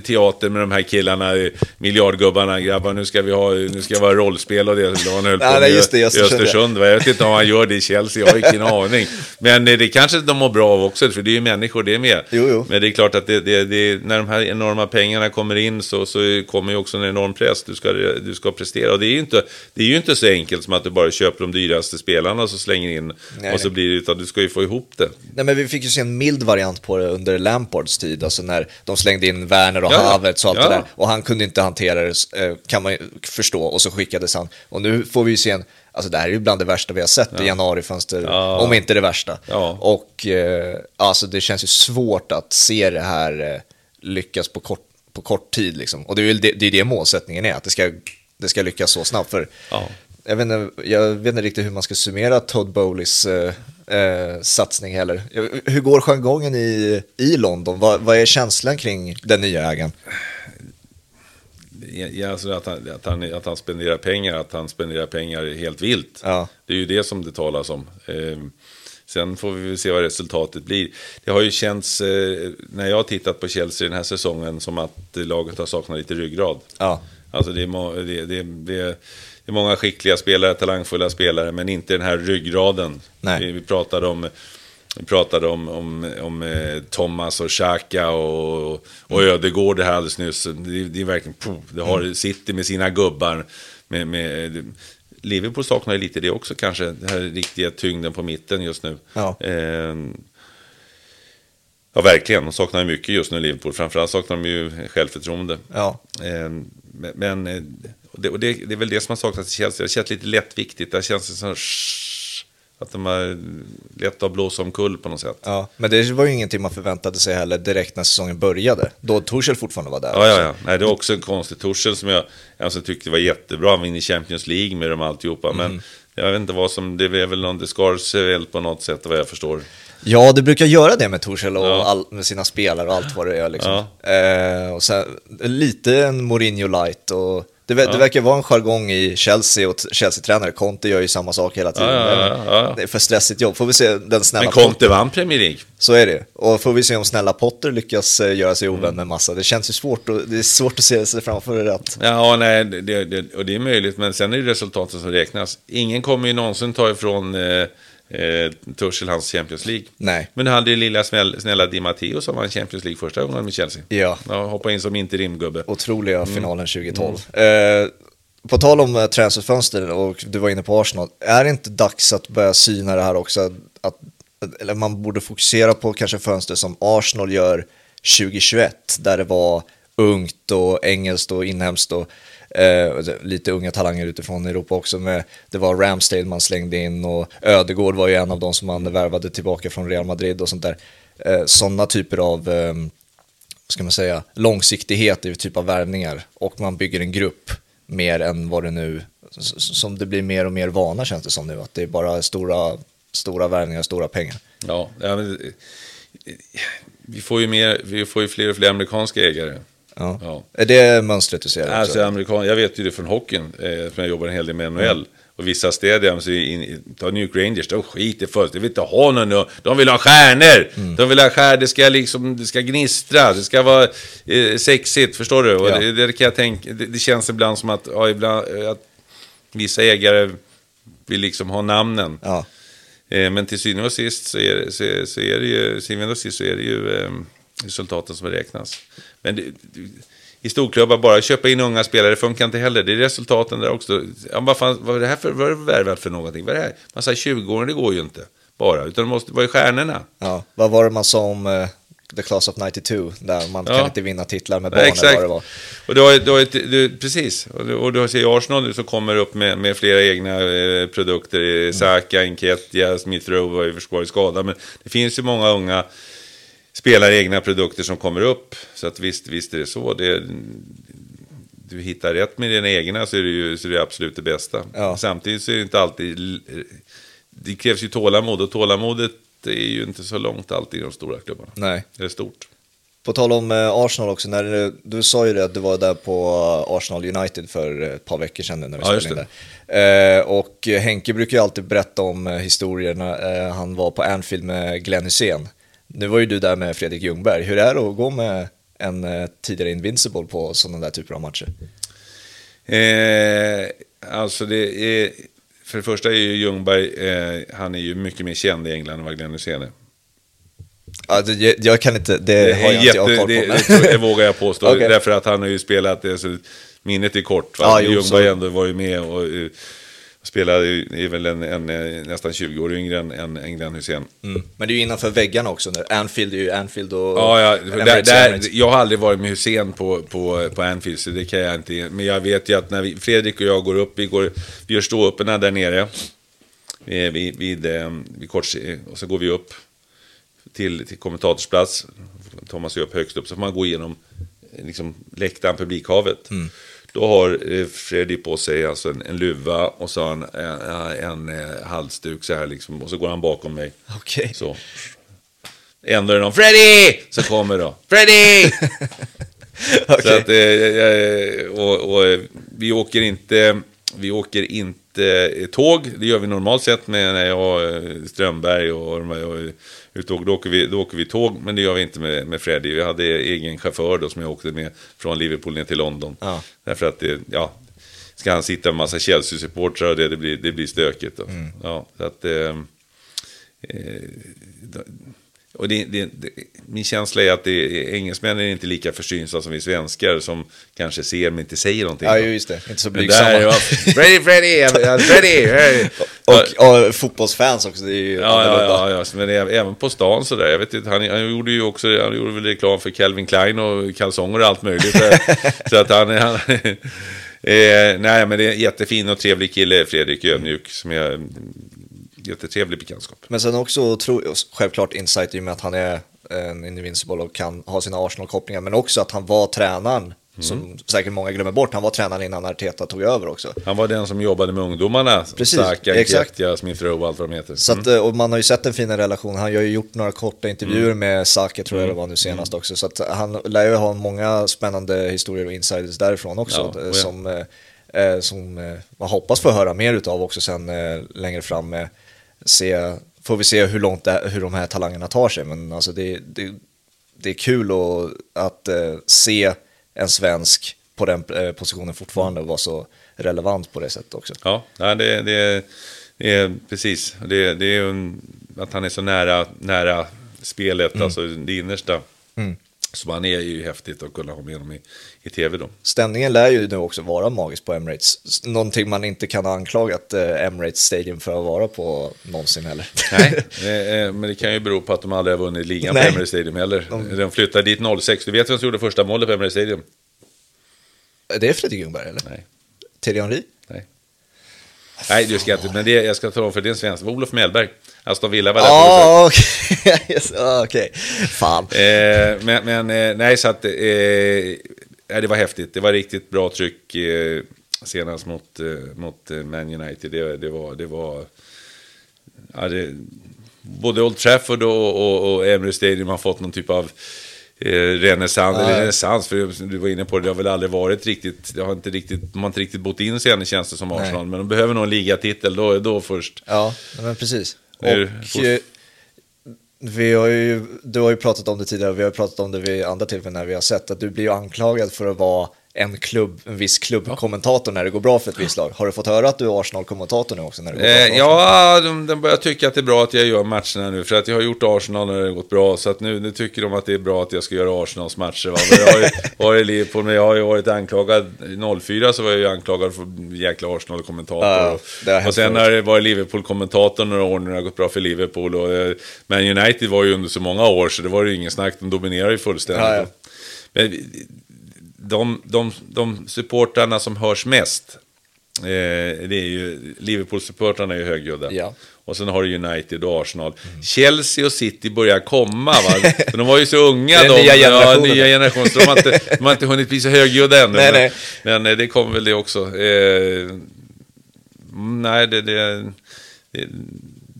teater med de här killarna, miljardgubbarna, grabbar, nu ska vi ha, nu ska vi ha rollspel och det. Han höll på Nej, med just det, i i Östersund? Jag vet inte om han gör det i Chelsea, jag har ingen (laughs) aning. Men eh, det kanske de mår bra av också, för det är ju människor det är med. Jo, jo. Men det är klart att det, det, det, när de här enorma pengarna kommer in så, så kommer ju också en enorm press. Du ska, du ska prestera. Och det är, ju inte, det är ju inte så enkelt som att du bara köper de dyraste spelarna och så slänger in. Nej, och så blir det, utan du ska ju få ihop det. Nej, men vi fick ju se en mild variant på det under Lampards tid, alltså när de slängde in Werner och Ja, Havertz och allt ja. det där. Och han kunde inte hantera det, eh, kan man förstå, och så skickades han. Och nu får vi ju se en, alltså det här är ju bland det värsta vi har sett i januarifönster, Ja. om inte det värsta. Ja. Och eh, alltså det känns ju svårt att se det här eh, lyckas på kort, på kort tid liksom. Och det är ju det, det, är det målsättningen är, att det ska, det ska lyckas så snabbt. För Ja. jag, vet inte, jag vet inte riktigt hur man ska summera Todd Bowleys eh, eh, satsning heller. Hur går jargongen i, i London? Vad, vad är känslan kring den nya ägaren? Ja, alltså att, han, att, han, att han spenderar pengar, att han spenderar pengar helt vilt. Ja. Det är ju det som det talas om. Ehm, sen får vi se vad resultatet blir. Det har ju känts, eh, när jag har tittat på Chelsea den här säsongen, som att laget har saknat lite ryggrad. Ja. Alltså det är, det, det, det, är många skickliga spelare, talangfulla spelare, men inte den här ryggraden. Vi, vi pratade om... Vi pratade om, om, om eh, Thomas och Xhaka och, och Ödegård det här alldeles nyss. Det, det är verkligen... Puh, det har City med sina gubbar. Med, med, Liverpool saknar ju lite det också kanske. Den här riktiga tyngden på mitten just nu. Ja. Eh, ja, verkligen. De saknar mycket just nu, Liverpool. Framförallt saknar de ju självförtroende. Ja. Eh, Men, eh, och det, och det, det är väl det som har saknats i Chelsea. Det har känts lite lättviktigt. Det känns som att de har lätt att blåsa omkull på något sätt. ja. Men det var ju ingenting man förväntade sig heller direkt när säsongen började. Då Torshäll fortfarande var där. Ja, ja, ja. Nej, det är också en konstig Torshäll som jag alltså, tyckte var jättebra. Han vinner Champions League med dem alltihopa. Men jag vet inte vad som, det är väl någon, det väl på något sätt vad jag förstår. Ja, det brukar göra det med Torshäll och Ja. all, med sina spelare och allt vad det är. Liksom. Eh, och sen, lite en Mourinho light och det, det verkar vara en jargong i Chelsea och Chelsea-tränare Conte gör ju samma sak hela tiden. Ja, ja, ja, ja. Det är för stressigt jobb. Får vi se den snälla Men Conte Potter. vann Premier League. Så är det. Och får vi se om snälla Potter lyckas eh, göra sig ovän Mm. med massa. Det känns ju svårt, och, det är svårt att se sig framför det att... Ja, nej, det, det, och det är möjligt, men sen är det resultatet som räknas. Ingen kommer ju någonsin ta ifrån eh, eh, Tuchel hans Champions League. Nej. Men du hade ju lilla snäll, snälla Di Matteo som vann Champions League första gången med Chelsea. Ja. Ja, hoppa in som interimgubbe. otroliga Mm. finalen 2012. Eh, på tal om eh, transferfönster och du var inne på Arsenal, är det inte dags att börja syna det här också? Att, eller man borde fokusera på kanske fönster som Arsenal gör 2021, där det var ungt och engelskt och inhemskt och eh, alltså, lite unga talanger utifrån Europa också. Med, det var Ramsdale man slängde in och Ödegård var ju en av de som man värvade tillbaka från Real Madrid och sånt där. Eh, Sådana typer av eh, vad ska man säga, långsiktighet i typ av värvningar och man bygger en grupp mer än vad det nu, som det blir mer och mer vana känns det som nu, att det är bara stora, stora värvningar, stora pengar. Ja, ja men, eh, vi, får ju mer, vi får ju fler och fler amerikanska ägare. Ja. Ja. Är det mönstret du ser också? Alltså, amerikan, jag vet ju det från hockeyn, eh, jag jobbar en hel del med NHL. Och vissa städer, alltså, in, ta New York Rangers, de skiter först. De vill inte ha någon, nu. de vill ha stjärnor. De vill ha stjärnor, det ska liksom, det ska gnistra, det ska vara eh, sexigt, förstår du? Och Ja. det, det kan jag tänka, det, det känns ibland som att, ja, ibland, att vissa ägare vill liksom ha namnen. Ja, Eh, Men till syvende och sist så är, det- så, är- så är det ju, till syvende och sist så är det ju eh, resultaten som räknas. Men det, i storklubbar, bara köpa in unga spelare funkar inte heller. Det är resultaten där också. Ja, vad, fan, vad är det här för, vad är det värvat för någonting? Vad är det här? Massa 20-åringar, det går ju inte bara. Utan det måste vara stjärnorna. ja. Vad var det man sa om eh, The Class of 92, där man Ja. kan inte vinna titlar med barn eller exakt. vad det var. Och du har, du har ett, du, precis, och du, och du ser Arsenal nu som kommer upp med, med flera egna eh, produkter. Mm. Saka, Enketia, Smith Rowe var ju försvarig skada. Men det finns ju många unga spelare egna produkter som kommer upp. Så att visst, visst är det så. Det, du hittar rätt med dina egna så är det ju så är det absolut det bästa. Ja. Samtidigt så är det inte alltid... Det krävs ju tålamod och tålamodet är ju inte så långt alltid i de stora klubbarna. Nej. Det är stort. På tal om eh, Arsenal också, när du, du sa ju det att du var där på Arsenal United för ett par veckor sedan när vi Ja, spelade in där. Eh, och Henke brukar ju alltid berätta om eh, historier när eh, han var på Anfield med Glenn Hysén. Nu var ju du där med Fredrik Ljungberg. Hur är det att gå med en eh, tidigare Invincible på sådana där typer av matcher? Eh, alltså det är, för det första är ju Ljungberg, eh, han är ju mycket mer känd i England än vad Glenn Hysén är. Ja, det, jag, kan inte, det, Det, har jag inte jag jätte, koll på. det, det, vågar jag påstå, (laughs) Okej. därför att han har ju spelat, alltså, minnet är kort. Va? Ja, Ljungberg ändå var ju med och uh, spelade, är väl en, en, eh, nästan 20 år yngre än, än, än Glenn Hysén. Mm. Men det är ju innanför väggarna också nu. Anfield är ju Anfield och... Ja, ja där, där, jag har aldrig varit med Hussein på, på, på Anfield, så det kan jag inte. Men jag vet ju att när vi, Fredrik och jag går upp, vi, går, vi gör ståupperna där nere. Vi vid, vid, eh, vid kors, och så går vi upp till, till kommentatorsplats. Thomas är upp högst upp, så får man gå igenom liksom, läktaren, publikhavet. Mm. Då har eh, Fredrik på sig alltså en, en luva och så han en, en, en halsduk så här liksom. Och så går han bakom mig. Okej. Så. Ändå är det någon Freddy! Så kommer då. Freddy! (laughs) Så Okej. att, eh, eh, och, och, eh, vi åker inte, vi åker inte eh, tåg. Det gör vi normalt sett med när jag, eh, Strömberg och, och utåg. Då åker, vi, då åker vi tåg, men det gör vi inte med, med Freddy. Vi hade egen chaufför då som jag åkte med från Liverpool ner till London. Ja. Därför att det, ja, ska han sitta med massa Chelsea-supportrar och det, det, blir, det blir stökigt. Då. Mm. Ja, så att, eh, eh, och det, det, det, min känsla är att det, engelsmännen är inte lika försynta som vi svenskar som kanske ser men inte säger någonting. Ja, just det. Inte så blygsamma. (laughs) Freddy, Freddy, Freddy. (laughs) Och, och fotbollsfans också, det är ju Ja, ja, ja, ja, men även på stan sådär. Jag vet inte, han, han gjorde ju också han gjorde väl reklam för Calvin Klein och kalsonger och allt möjligt. (laughs) så att han... han eh, nej, men det är en jättefin och trevlig kille, Fredrik Ödmjuk, som en jättetrevlig bekantskap. Men sen också tro, självklart insight i och med att han är en invincible och kan ha sina Arsenal-kopplingar, men också att han var tränaren, Mm. som säkert många glömmer bort, han var tränaren innan Arteta tog över också. Han var den som jobbade med ungdomarna. Precis, Saka, exakt. Ketia, Smith Rowe och allt vad de heter. Så att, eh, och man har ju sett en fin relation, han har ju gjort några korta intervjuer Mm. med Saka tror jag det var nu senast också, så att han lär ju ha många spännande historier och insiders därifrån också, Ja, eh, ja. som, eh, eh, som eh, man hoppas få höra mer utav också sen eh, längre fram. Eh, se, får vi se hur långt det, hur de här talangerna tar sig, men alltså det, det, det är kul och, att eh, se en svensk på den eh, positionen fortfarande och vara så relevant på det sättet också. Ja, det, det, det är precis. Det, det är att han är så nära, nära spelet, alltså det innersta. Mm. Så han är ju häftigt att kunna ha med honom i, i tv då. Stämningen lär ju nu också vara magisk på Emirates. Någonting man inte kan ha anklagat eh, Emirates Stadium för att vara på någonsin heller. Nej, (laughs) eh, eh, men det kan ju bero på att de aldrig har vunnit ligan Nej. på Emirates Stadium heller. De flyttade dit 06. Du vet vem som gjorde första målet på Emirates Stadium? det är Fredrik Ljungberg eller? Nej. Thierry Henry? Nej. Nej, du ska inte, men det, jag ska tala om för det är en svensk. Det Olof Mellberg. Aston Villa var där Ja, okej. (laughs) Yes, ah, okej. Fan. Eh, men men eh, nej, så att... Eh, nej, det var häftigt. Det var riktigt bra tryck eh, senast mot, eh, mot Man United. Det, det var... Det var ja, det, både Old Trafford och, och, och Emirates Stadium har fått någon typ av renässans, eller renässans, för du var inne på det, det har väl aldrig varit riktigt, det har inte riktigt, de har inte riktigt bott in sig än, känns det som Nej. Arsenal, men de behöver nog en ligatitel, då, då först. Ja, men precis. Och eh, vi har ju, du har ju pratat om det tidigare, vi har pratat om det vid andra tillfällen när vi har sett att du blir anklagad för att vara en, klubb, en viss klubbkommentator när det går bra för ett visst lag. Har du fått höra att du är Arsenal-kommentator nu också? När det går bra Eh, för ja, de, de börjar tycka att det är bra att jag gör matcherna nu. För att jag har gjort Arsenal när det har gått bra. Så att nu, nu tycker de att det är bra att jag ska göra Arsenals matcher. Va? Men Jag har ju (laughs) varit i Liverpool, men jag har ju varit anklagad. 04 så var jag ju anklagad för jäkla Arsenal-kommentator. Har och, sen har det varit Liverpool-kommentator några år när det har gått bra för Liverpool. Och, eh, men United var ju under så många år så det var ju ingen snack. De dominerar ju fullständigt. Ja, ja. Men de, de, de supportrarna som hörs mest, eh, det är ju Liverpool-supportrarna är ju högljudda. Ja. Och sen har du United och Arsenal. Chelsea och City börjar komma va. (laughs) För de var ju så unga de. nya generationen. Ja, nya generationen. Så de, har inte, (laughs) de har inte hunnit bli så högljudda ännu. Nej, men, nej. men eh, det kommer väl det också. Eh, nej, det, det, det,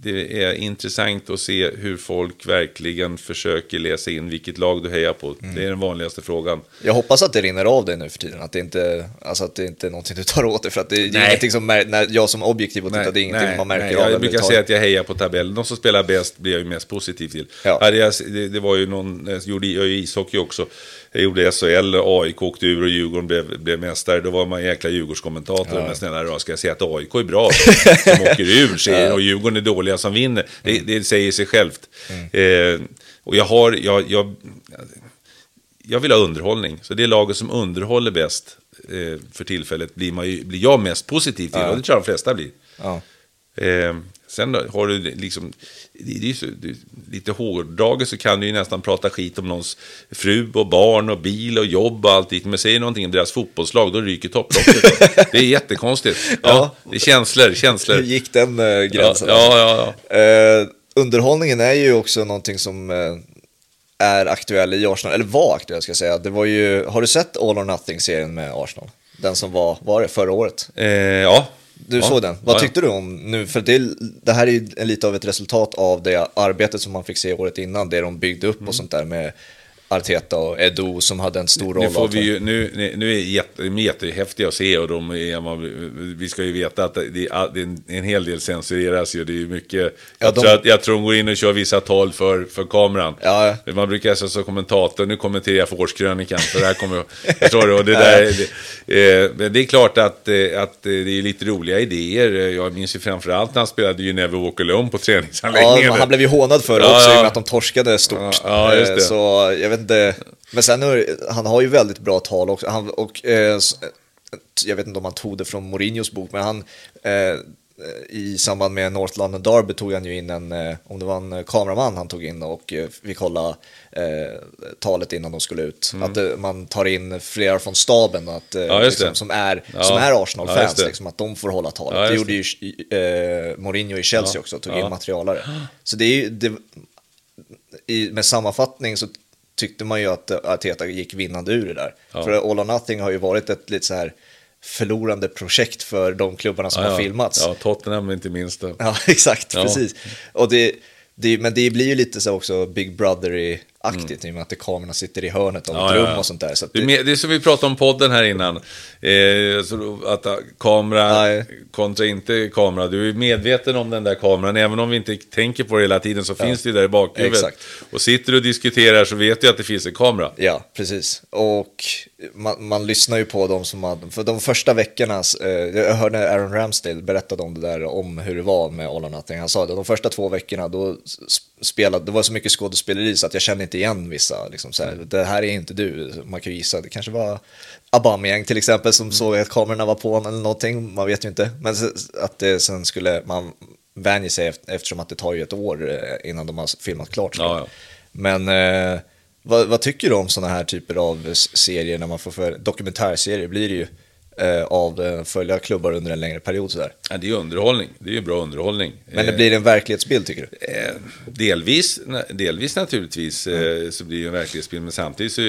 det är intressant att se hur folk verkligen försöker läsa in vilket lag du hejar på. Mm. Det är den vanligaste frågan. Jag hoppas att det rinner av dig nu för tiden, att det inte, alltså att det inte är någonting du tar åt dig. För att det, är Nej. ingenting som, när jag som objektiv och tittar, det är ingenting man märker nej, av Jag brukar överhuvudtaget. säga att jag hejar på tabellen. De som spelar bäst blir jag ju mest positiv till. Ja. Jag, det, det var ju någon, jag gjorde jag ju ishockey också. Jag gjorde SHL, AIK åkte ur och Djurgården blev, blev mästare. Då var man jäkla Djurgårdskommentator. Men snälla rara, ska jag säga att AIK är bra som (laughs) åker ur serien och Djurgården är dåliga som vinner. Det, det säger sig självt. Eh, och jag har, jag, jag, jag vill ha underhållning. Så det är laget som underhåller bäst eh, för tillfället blir, man ju, blir jag mest positiv till. Och det tror jag de flesta blir. Ja. Eh, sen har du liksom, det, är så, lite hårdraget så kan du ju nästan prata skit om någons fru och barn och bil och jobb och allt dit. Men säger någonting om deras fotbollslag, då ryker topplocket. det är jättekonstigt. (laughs) Ja. Det är känslor, känslor. Hur gick den eh, gränsen? ja, ja. ja. Eh, underhållningen är ju också någonting som eh, är aktuell i Arsenal, eller var aktuell ska jag säga. Det var ju, har du sett All or Nothing-serien med Arsenal? Den som var, var det, förra året? Eh, ja. Du ja. såg den. Vad Ja, tyckte du om nu? För det, det här är ju lite av ett resultat av det arbetet som man fick se året innan, det de byggde upp och sånt där med Arteta och Edo som hade en stor roll. Nu, får vi ju, nu, nu är jätte, de är jättehäftiga att se och de är, vi ska ju veta att det är, en, en hel del censureras ju. Det är ju mycket, Ja, jag, de- tror att, jag tror de går in och kör vissa tal för, för kameran. Ja. Man brukar säga som kommentator, nu kommenterar jag för årskrönikan, för det här kommer jag, jag tror det, och det (laughs) där, det, eh, det är klart att, eh, att det är lite roliga idéer. Jag minns ju framförallt när han spelade You Never Walk Alone på Ja, träningsanläggningen. men han blev ju hånad för det Ja, också i och ja. med att de torskade stort. Ja, ja, Eh. Så jag vet inte, men sen han har ju väldigt bra tal också. Han, och, eh, s- jag vet inte om han tog det från Mourinhos bok, men han eh, i samband med North London Derby tog han ju in en, eh, om det var en eh, kameraman han tog in och eh, fick hålla eh, talet innan de skulle ut. Att eh, man tar in flera från staben att, eh, Mm. Ja, liksom, som är, Ja. som är Ja, Arsenal-fans, det. liksom, att de får hålla talet. Ja, det gjorde ju eh, Mourinho i Chelsea Ja. också, tog Ja. in materialare. Så det är ju, det, i, med sammanfattning så tyckte man ju att Arteta gick vinnande ur det där. Ja. För All or Nothing har ju varit ett lite så här förlorande projekt för de klubbarna som Ja, har filmats. Ja, Tottenham inte minst. det. Ja, (laughs) exakt, precis. Och det, det, men det blir ju lite så också Big Brother-aktigt i och med att kamerorna sitter i hörnet av Mm. Ja, ett ja, rum ja. och sånt där. Så att Det, det, är som vi pratade om podden här innan. Eh, så då- att eh, kamera Nej. kontra inte kamera. Du är medveten om den där kameran. Även om vi inte tänker på det hela tiden så finns det ju där i bakhuvudet. Exakt. Och sitter du och diskuterar så vet du att det finns en kamera. Ja, precis. Och man, man lyssnar ju på dem som hade, för de första veckorna, eh, jag hörde Aaron Ramsdale berättade om det där, om hur det var med All or Nothing. Han sa det, de första två veckorna då s- spelade, det var så mycket skådespeleri så att jag kände inte igen vissa. Liksom så här, det här är inte du, man kan ju gissa, det kanske var Aubameyang till exempel som såg att kamerorna var på eller någonting, man vet ju inte. Men att det sen skulle man vänja sig efter- eftersom att det tar ju ett år eh, innan de har filmat klart. Ja, ja. Men eh, vad, vad tycker du om sådana här typer av serier när man får för, dokumentärserier blir det ju av eh, följa klubbar under en längre period sådär. Ja, det är underhållning. Det är ju bra underhållning. Men det Eh, blir en verklighetsbild tycker du? Eh, delvis, delvis naturligtvis eh, så blir det en verklighetsbild, men samtidigt så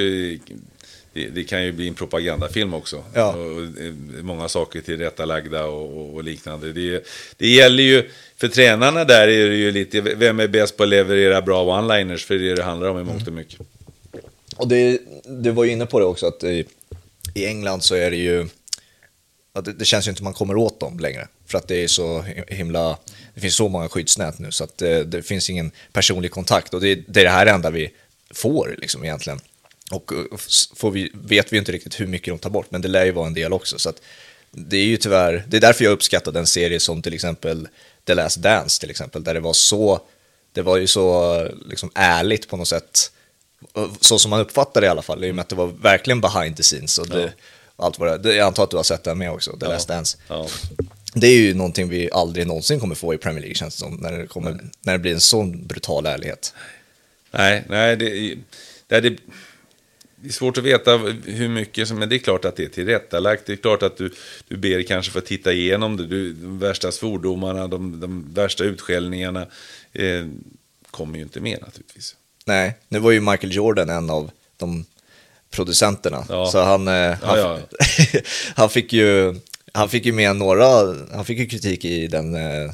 det, det kan ju bli en propagandafilm också. Ja. Och, och, eh, många saker tillrättalagda och, och, och liknande. Det, det gäller ju, för tränarna där är det ju lite, vem är bäst på att leverera bra one-liners? För det är det det handlar om i mångt och mycket. Och det, du var ju inne på det också att i, i England så är det ju det, det känns ju inte som man kommer åt dem längre. För att det är så himla, det finns så många skyddsnät nu så att det, det finns ingen personlig kontakt och det, det är det här enda vi får liksom egentligen. Och eh, får vi, vet vi inte riktigt hur mycket de tar bort, men det lär ju vara en del också. Så att det är ju tyvärr, det är därför jag uppskattar en serie som till exempel The Last Dance till exempel, där det var så, det var ju så liksom ärligt på något sätt, eh, så som man uppfattar det i alla fall, i och med att det var verkligen behind the scenes och det, ja allt vad det, jag antar att du har sett den med också, The ja. Last Dance. Ja. Det är ju någonting vi aldrig någonsin kommer få i Premier League känns det som, när det, kommer, när det blir en sån brutal ärlighet. Nej, nej, det, det, det, det är svårt att veta hur mycket som, men det är klart att det är tillrättalagt. Det är klart att du, du ber kanske för att titta igenom det. Du, de värsta svordomarna, de, de värsta utskällningarna eh, kommer ju inte med naturligtvis. Nej, nu var ju Michael Jordan en av de producenterna. Ja. Så han, eh, han, ja, ja. (laughs) han, fick ju, han fick ju med några, han fick ju kritik i den eh,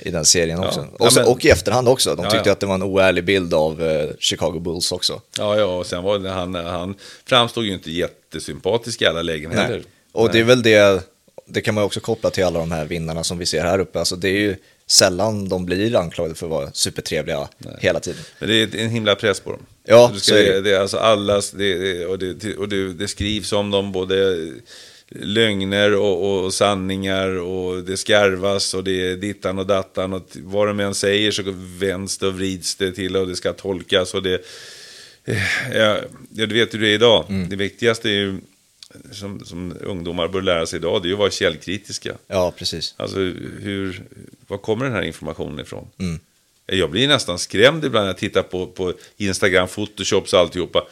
i den serien också. Ja. Och, så, och, i efterhand också. De tyckte ja, att det var en oärlig bild av eh, Chicago Bulls också. Ja, ja, och sen var det, han, han framstod ju inte jättesympatisk i alla lägen Nej. heller. Och Nej. det är väl det, det kan man också koppla till alla de här vinnarna som vi ser här uppe. Alltså det är ju sällan de blir anklagade för att vara supertrevliga Nej. hela tiden. Men det är en himla press på dem. Ja, så, så är det. det är alltså allas, det, och, det, och det, det skrivs om dem både lögner och, och, sanningar och det skarvas och det är dittan och dattan och vad de än säger så vänds det och vrids det till och det ska tolkas och det... Ja, du vet hur det är idag. Mm. Det viktigaste är ju som, som ungdomar bör lära sig idag, det är ju att vara källkritiska. Ja, precis. Alltså, hur, var kommer den här informationen ifrån? Mm. Jag blir nästan skrämd ibland när jag tittar på, på Instagram, Photoshops och alltihopa.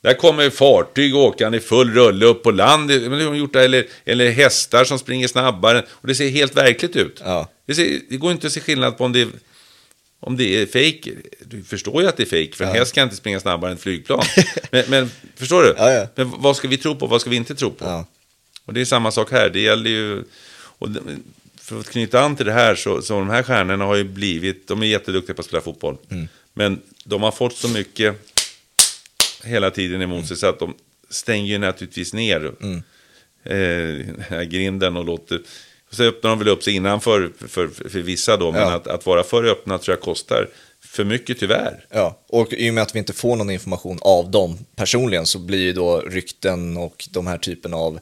Där kommer fartyg åkande i full rulle upp på land. gjort det, eller, eller hästar som springer snabbare. Och det ser helt verkligt ut. Ja. Det, ser, det, går inte att se skillnad på om det, är, om det är fake. Du förstår ju att det är fake, för ja. en häst kan inte springa snabbare än ett flygplan. (laughs) men, men, förstår du? Ja, men vad ska vi tro på, vad ska vi inte tro på? Och det är samma sak här. Det gäller ju... Och för att knyta an till det här, så, så de här stjärnorna har ju blivit... De är jätteduktiga på att spela fotboll. Mm. Men de har fått så mycket hela tiden emot sig. Så att de stänger ju naturligtvis ner mm. eh, grinden och låter... Så öppnar de väl upp sig innanför för, för, för vissa då. Men ja. att, att vara för öppna tror jag kostar för mycket tyvärr. Ja, och i och med att vi inte får någon information av dem personligen så blir ju då rykten och de här typen av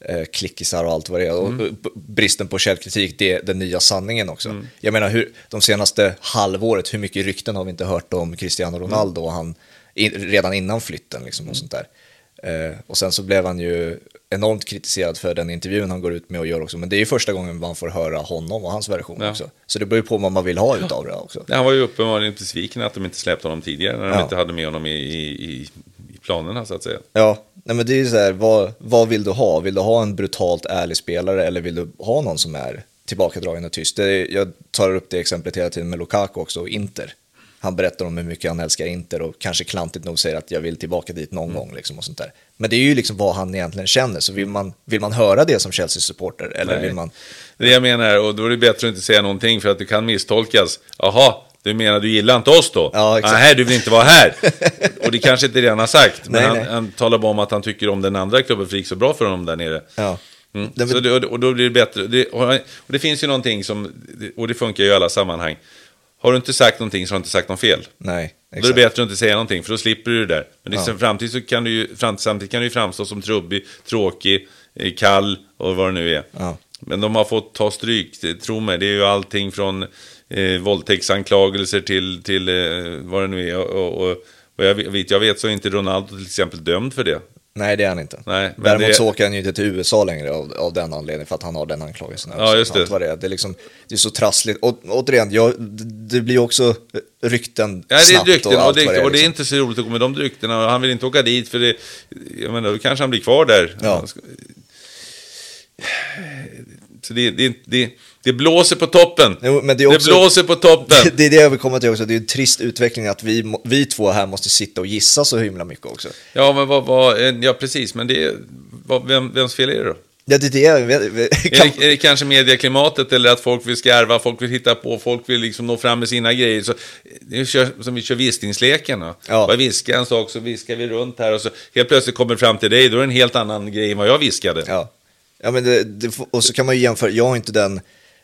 eh, klickisar och allt vad det är. Mm. Och bristen på källkritik, det är den nya sanningen också. Mm. Jag menar, hur, de senaste halvåret, hur mycket rykten har vi inte hört om Cristiano Ronaldo och han redan innan flytten liksom, och sånt där. Eh, och sen så blev han ju enormt kritiserad för den intervjun han går ut med och gör också. Men det är ju första gången man får höra honom och hans version ja. också. Så det beror ju på vad man vill ha utav det också. Han var ju uppenbarligen besviken att de inte släppte honom tidigare, när de ja. inte hade med honom i, i, i planerna så att säga. Ja, Nej, men det är ju så här, vad, vad vill du ha? Vill du ha en brutalt ärlig spelare eller vill du ha någon som är tillbakadragen och tyst? Det, jag tar upp det exemplet hela tiden med Lukaku också och Inter han berättar om hur mycket han älskar Inter och kanske klantigt nog säger att jag vill tillbaka dit någon mm. gång. Liksom och sånt där. Men det är ju liksom vad han egentligen känner, så vill man, vill man höra det som Chelsea-supporter? Eller Nej. vill man... Det jag menar, och då är det bättre att inte säga någonting för att det kan misstolkas. Jaha, du menar du gillar inte oss då? Ja, exakt. Nej, du vill inte vara här. (laughs) och det kanske inte redan har sagt, men nej, han, nej. han, talar bara om att han tycker om den andra klubben för det gick så bra för honom där nere. Ja. Mm. Så det, och då blir det bättre. Det, och det finns ju någonting som, och det funkar ju i alla sammanhang. Har du inte sagt någonting så har du inte sagt något fel. Nej, exakt. Då är det bättre att inte säga någonting, för då slipper du det där. Men ja. framtid så kan du ju, samtidigt kan du ju framstå som trubbig, tråkig, eh, kall och vad det nu är. Ja. Men de har fått ta stryk, tro mig. Det är ju allting från eh, våldtäktsanklagelser till, till eh, vad det nu är. Och, och, och jag, vet, jag vet så är inte Ronaldo till exempel dömd för det. Nej, det är han inte. Nej, Däremot det... så åker han ju inte till USA längre av, av den anledningen, för att han har den anklagelsen. Ja, just det. det. är. Det, är liksom, det är så trassligt. Och återigen, jag, det blir också rykten ja, det är snabbt rykten, och, allt och, det, är. Och det är liksom. inte så roligt att gå med de ryktena. Han vill inte åka dit, för det, jag menar, då kanske han blir kvar där. Ja. Så det, det, det, det blåser på toppen. Jo, det, är också, det blåser på toppen. Det, (laughs) det är det jag vill komma till också. Det är en trist utveckling att vi, vi två här måste sitta och gissa så himla mycket också. Ja, men vad, vad, ja precis. Men det, vad, vem, vems fel är det då? Ja, det är det. Kan... Är, det, är det kanske medieklimatet eller att folk vill skarva, folk vill hitta på, folk vill liksom nå fram med sina grejer. Så, är som vi kör viskningsleken. Ja. Bara viska en sak så viskar vi runt här och så helt plötsligt kommer det fram till dig, då är det en helt annan grej än vad jag viskade. Ja, ja men det, och så kan man ju jämföra, jag har inte den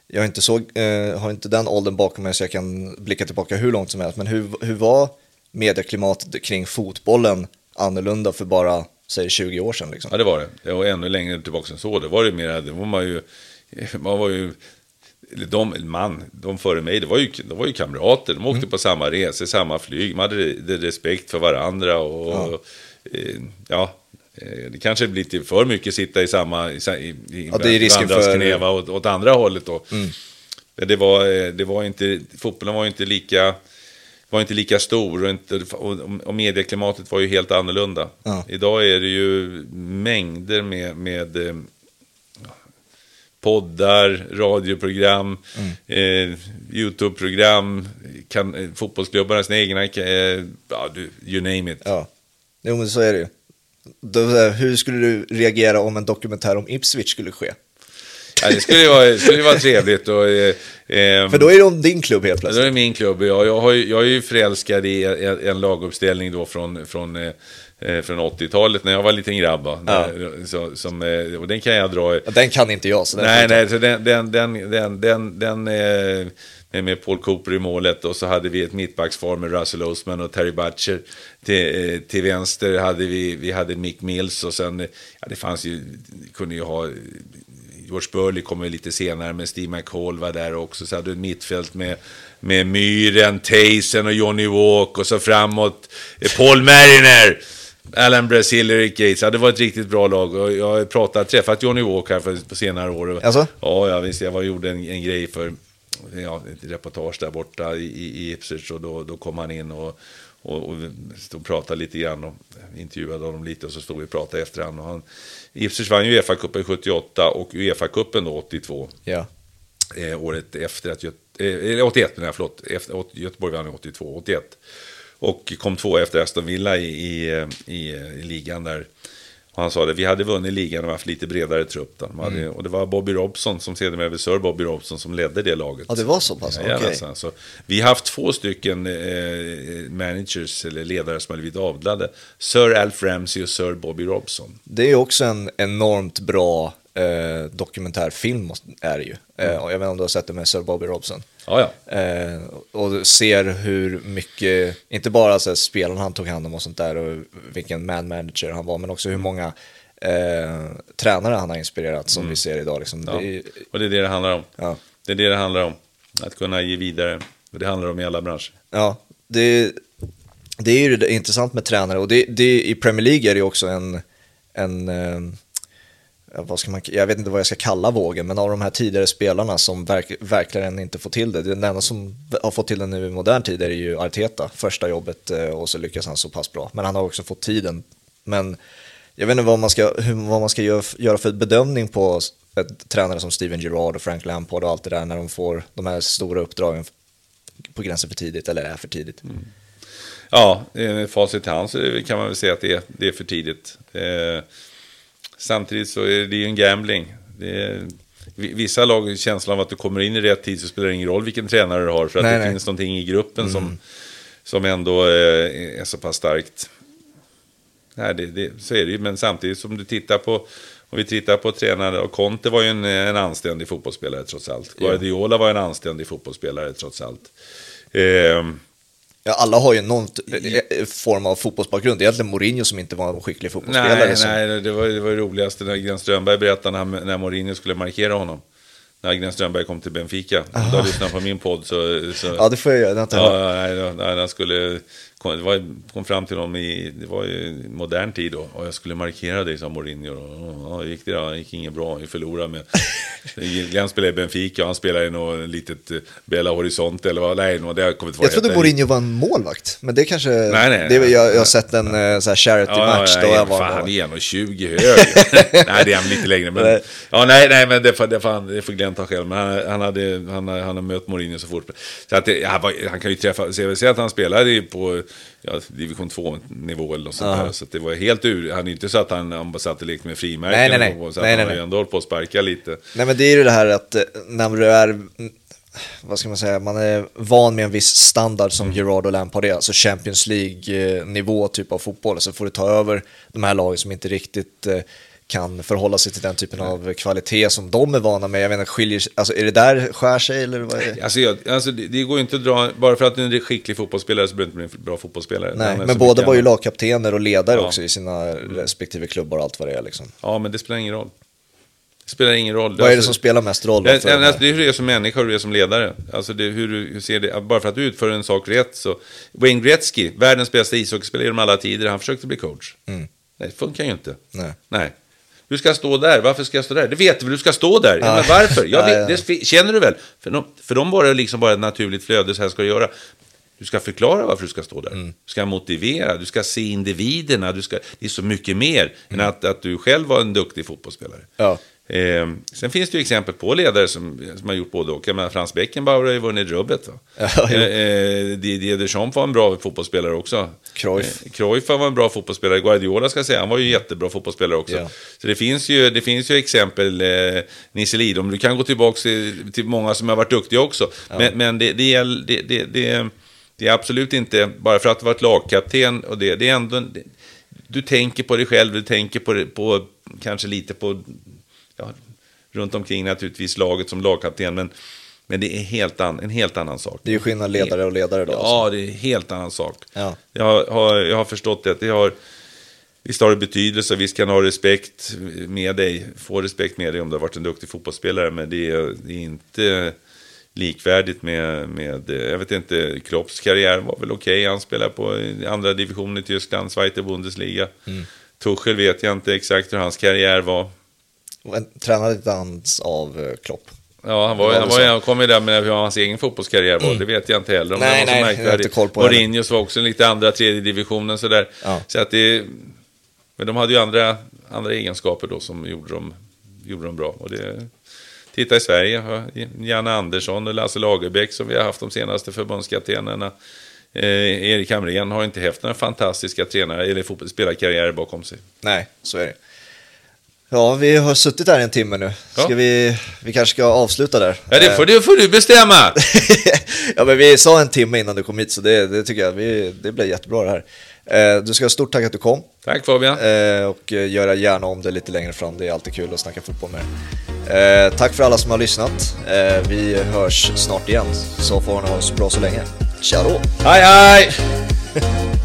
jag har inte, så, eh, har inte den åldern bakom mig så jag kan blicka tillbaka hur långt som helst. Men hur, hur var medieklimatet kring fotbollen annorlunda för bara, säg 20 år sedan. Liksom. Ja, det var det. Och ännu längre tillbaka än så. Det var det mer, det var man ju, man var ju, de, man, de före mig, det var ju, de var ju kamrater. De åkte Mm. på samma resor, samma flyg. Man hade respekt för varandra och, Ja. eh, ja. Eh, Det kanske blir lite för mycket sitta i samma, i, i, Ja, det är risken för- knäva åt, åt andra hållet då. Mm. Det var, eh, det var inte, fotbollen var inte lika, var inte lika stor och, inte, och, och medieklimatet var ju helt annorlunda. Ja. Idag är det ju mängder med, med eh, poddar, radioprogram, eh, YouTube-program, kan, fotbollsklubbarnas egna, eh, you name it. Ja, jo men så är det ju. Då, hur skulle du reagera om en dokumentär om Ipswich skulle ske? Ja, det skulle ju vara, det skulle vara trevligt. Och, eh, ehm, För då är det din klubb helt plötsligt. Då är det min klubb. Jag, jag, har jag är ju förälskad i en, en laguppställning då från, från, eh, eh, från 80-talet när jag var liten grabb. Ja. Så, som, eh, och den kan jag dra... Den kan inte jag. Så den Nej, nej, så den, den, den, den, den, den eh, med, med Paul Cooper i målet och så hade vi ett mittbackspar med Russell Osman och Terry Butcher. Till, eh, till vänster hade vi, vi hade Mick Mills och sen, eh, ja det fanns ju, kunde ju ha, eh, George Burley kommer lite senare, men Steve McCall var där också. Så hade du ett mittfält med, med Myren, Tyson och Johnny Walk och så framåt eh, Paul Mariner. Alan Brazil, Eric Gates. Ja, det var ett riktigt bra lag. Och jag har pratat, träffat Johnny Walk här för, på senare år. Alltså? Ja, ja visst. Jag var, gjorde en, en grej för ja, ett reportage där borta i, i, Ipswich. Och då, då kom han in och, och, och stod och pratade lite grann. Och intervjuade honom lite och så stod vi och pratade efter han. Och han Ipswich vann ju Uefa-cupen 78 och Uefa-cupen då 82. Ja. Eh, året efter att Göte, eh, 81 menar jag, förlåt. Efter, Göteborg vann 82, 81. Och kom två efter Aston Villa i, i, i, i ligan där. Och han sa det, vi hade vunnit ligan och haft lite bredare trupp. De hade, Mm. Och det var Bobby Robson, som sedermera blev Sir Bobby Robson, som ledde det laget. ja, det var så pass? Okej. Jajamensan. Så vi har haft två stycken eh, managers eller ledare som har blivit avlade. Sir Alf Ramsey och Sir Bobby Robson. Det är också en enormt bra eh, dokumentärfilm, är det ju. Eh, och jag vet inte om du har sett det med Sir Bobby Robson. Ja, ja. Eh, och du ser hur mycket, inte bara så här, spelarna han tog hand om och sånt där och vilken man manager han var, men också hur många eh, tränare han har inspirerat som vi ser idag. Liksom. ja. Det är, Och det är det det handlar om. ja. Det är det det handlar om. Att kunna ge vidare. Och det handlar om i alla branscher. Ja, det, det är ju det intressant med tränare och det, det, i Premier League är det ju också en, en eh, Eh, vad ska man, jag vet inte vad jag ska kalla vågen, men av de här tidigare spelarna som verk, verkligen inte får till det. Den enda som har fått till det nu i modern tid är ju Arteta, första jobbet eh, och så lyckas han så pass bra. Men han har också fått tiden. Men jag vet inte vad man ska, hur, vad man ska göra, för bedömning på ett tränare som Steven Gerrard och Frank Lampard och allt det där när de får de här stora uppdragen på gränsen för tidigt eller är för tidigt. Mm. Ja, eh, facit i hand så kan man väl säga att det är, det är för tidigt. Eh, samtidigt så är det ju en gambling. Är, vi- vissa lag har känslan av att du kommer in i rätt tid så spelar det ingen roll vilken tränare du har. För att Nej, det nej. finns någonting i gruppen som, som ändå eh, är så pass starkt. Nej, det, det, så är det ju. Men samtidigt som du tittar på om vi tittar på tränare, och Conte var ju en, en anständig fotbollsspelare trots allt. Guardiola var en anständig fotbollsspelare trots allt. Eh, Ja, alla har ju någon t- eh, form av fotbollsbakgrund. Det är egentligen Mourinho som inte var en skicklig fotbollsspelare. Nej, som, nej det, var, det var det roligaste när Glenn Strömberg berättade när, när Mourinho skulle markera honom. När Glenn Strömberg kom till Benfica. Om du har lyssnat på min podd så... så Ja, det får jag göra. Ja, nej, han skulle, kom, det var, kom fram till honom i, det var ju modern tid då. Och jag skulle markera dig, sa Mourinho. Och, ja, gick det då? Det gick inget bra, vi förlorade med. (laughs) Glenn spelade i Benfica han spelade i något litet eh, Bella Horizonte eller vad, nej, något, det har kommit Jag trodde Mourinho var en målvakt, men det kanske... Nej, nej, det, nej. jag, jag har sett en eh, så här charity-match då jag var... fan, han är 1,20 hög. (laughs) nej, det är han lite längre. Men, Nej. ja, nej, nej, men det, får- det, får han, det får Glenn ta själv. Men han, han, hade, han, han har mött Mourinho så fort. Så att det, han, var, han kan ju träffa, se att han spelade på ja, division 2-nivå eller något sånt där. Så det var helt ur. Han är ju inte så att han, han bara satt och lekte med frimärken. Nej, nej, nej. Och, så Nej, att nej, han har ju ändå hållit på att sparka lite. Nej, men det är ju det här att eh, när du är... mm, Vad ska man säga? Man är van med en viss standard som Mm. Gerard och Lampard är, alltså Champions League-nivå typ av fotboll. Så får du ta över de här lagen som inte riktigt eh, kan förhålla sig till den typen av kvalitet som de är vana med. Jag menar, skiljer alltså är det där skär sig eller vad är det? Alltså, jag, alltså det, det går ju inte att dra, bara för att du är en skicklig fotbollsspelare så behöver du inte bli en bra fotbollsspelare. Nej, men båda mycket var ju lagkaptener och ledare Ja. också i sina respektive klubbar och allt vad det är liksom. Ja, men det spelar ingen roll. Det spelar ingen roll. Vad är det Alltså- som spelar mest roll? då Ja, för ja, de men här? alltså, det är hur du är som människa och hur du är som ledare. Alltså det, hur du hur ser det, bara för att du utför en sak rätt så... Wayne Gretzky, världens bästa ishockeyspelare genom alla tider, han försökte bli coach. Nej, det funkar ju inte. Mm. Nej. Nej. Du ska stå där, varför ska jag stå där? Det vet du väl, du ska stå där. Ja, men varför? Jag Ja, vet. Det känner du väl? För de, för de var det liksom bara ett naturligt flöde, så här ska du göra. Du ska förklara varför du ska stå där. Mm. Du ska motivera, du ska se individerna. Du ska, det är så mycket mer än Mm. att, att du själv var en duktig fotbollsspelare. Ja. Eh, sen finns det ju exempel på ledare som, som har gjort både och. Jag menar, Frans Beckenbauer har ju vunnit rubbet. Va? (laughs) Ja, jo. eh, eh, Didier Deschamps var en bra fotbollsspelare också. Cruyff. Eh, Cruyff var en bra fotbollsspelare. Guardiola ska jag säga, han var ju jättebra fotbollsspelare också. Ja. Så det finns ju, det finns ju exempel, eh, Nisse Lidom, du kan gå tillbaka till, till många som har varit duktiga också. Men, men det, det, är, det, det, det, är absolut inte, bara för att du varit lagkapten och det, det är ändå, det, du tänker på dig själv, du tänker på, på kanske lite på, ja, runt omkring naturligtvis laget som lagkapten, men, men det är helt an, en helt annan sak. Det är ju skillnad ledare och ledare då. alltså. Ja, det är en helt annan sak. Ja. Jag, har, jag har förstått det. att Det har, visst har det betydelse, visst kan ha respekt med dig, få respekt med dig om du har varit en duktig fotbollsspelare, men det är, det är inte likvärdigt med, med, jag vet inte, Klopps karriär var väl okej. Han spelar på andra division i Tyskland, Zweite Bundesliga. Mm. Tuchel vet jag inte exakt hur hans karriär var. Tränade inte hans av eh, Klopp? Ja, han, var, han, var, han kom ju där med hur hans egen fotbollskarriär var. Det vet jag inte heller. Om Nej, det var nej, jag har inte koll på Mourinhos var också lite andra, tredje divisionen sådär. Ja. Så att det, men de hade ju andra, andra egenskaper då som gjorde dem, gjorde dem bra. Och det, titta i Sverige, Janne Andersson och Lasse Lagerbäck som vi har haft de senaste förbundskaptenerna. Eh, Erik Hamrén har inte haft några fantastiska tränare eller fotboll- spelarkarriärer bakom sig. Nej, så är det. Ja, vi har suttit här en timme nu. Ska Ja. vi, vi kanske ska avsluta där. Ja, det får, det får du bestämma! (laughs) ja, men vi sa en timme innan du kom hit, så det, det tycker jag, vi, det blev jättebra det här. Eh, du ska ha stort tack att du kom. Tack Fabian. Eh, och eh, göra gärna om det lite längre fram, det är alltid kul att snacka fotboll med dig. Tack för alla som har lyssnat. Vi hörs snart igen, så får ni ha det så bra så länge. Tja då! Hej hej! (laughs)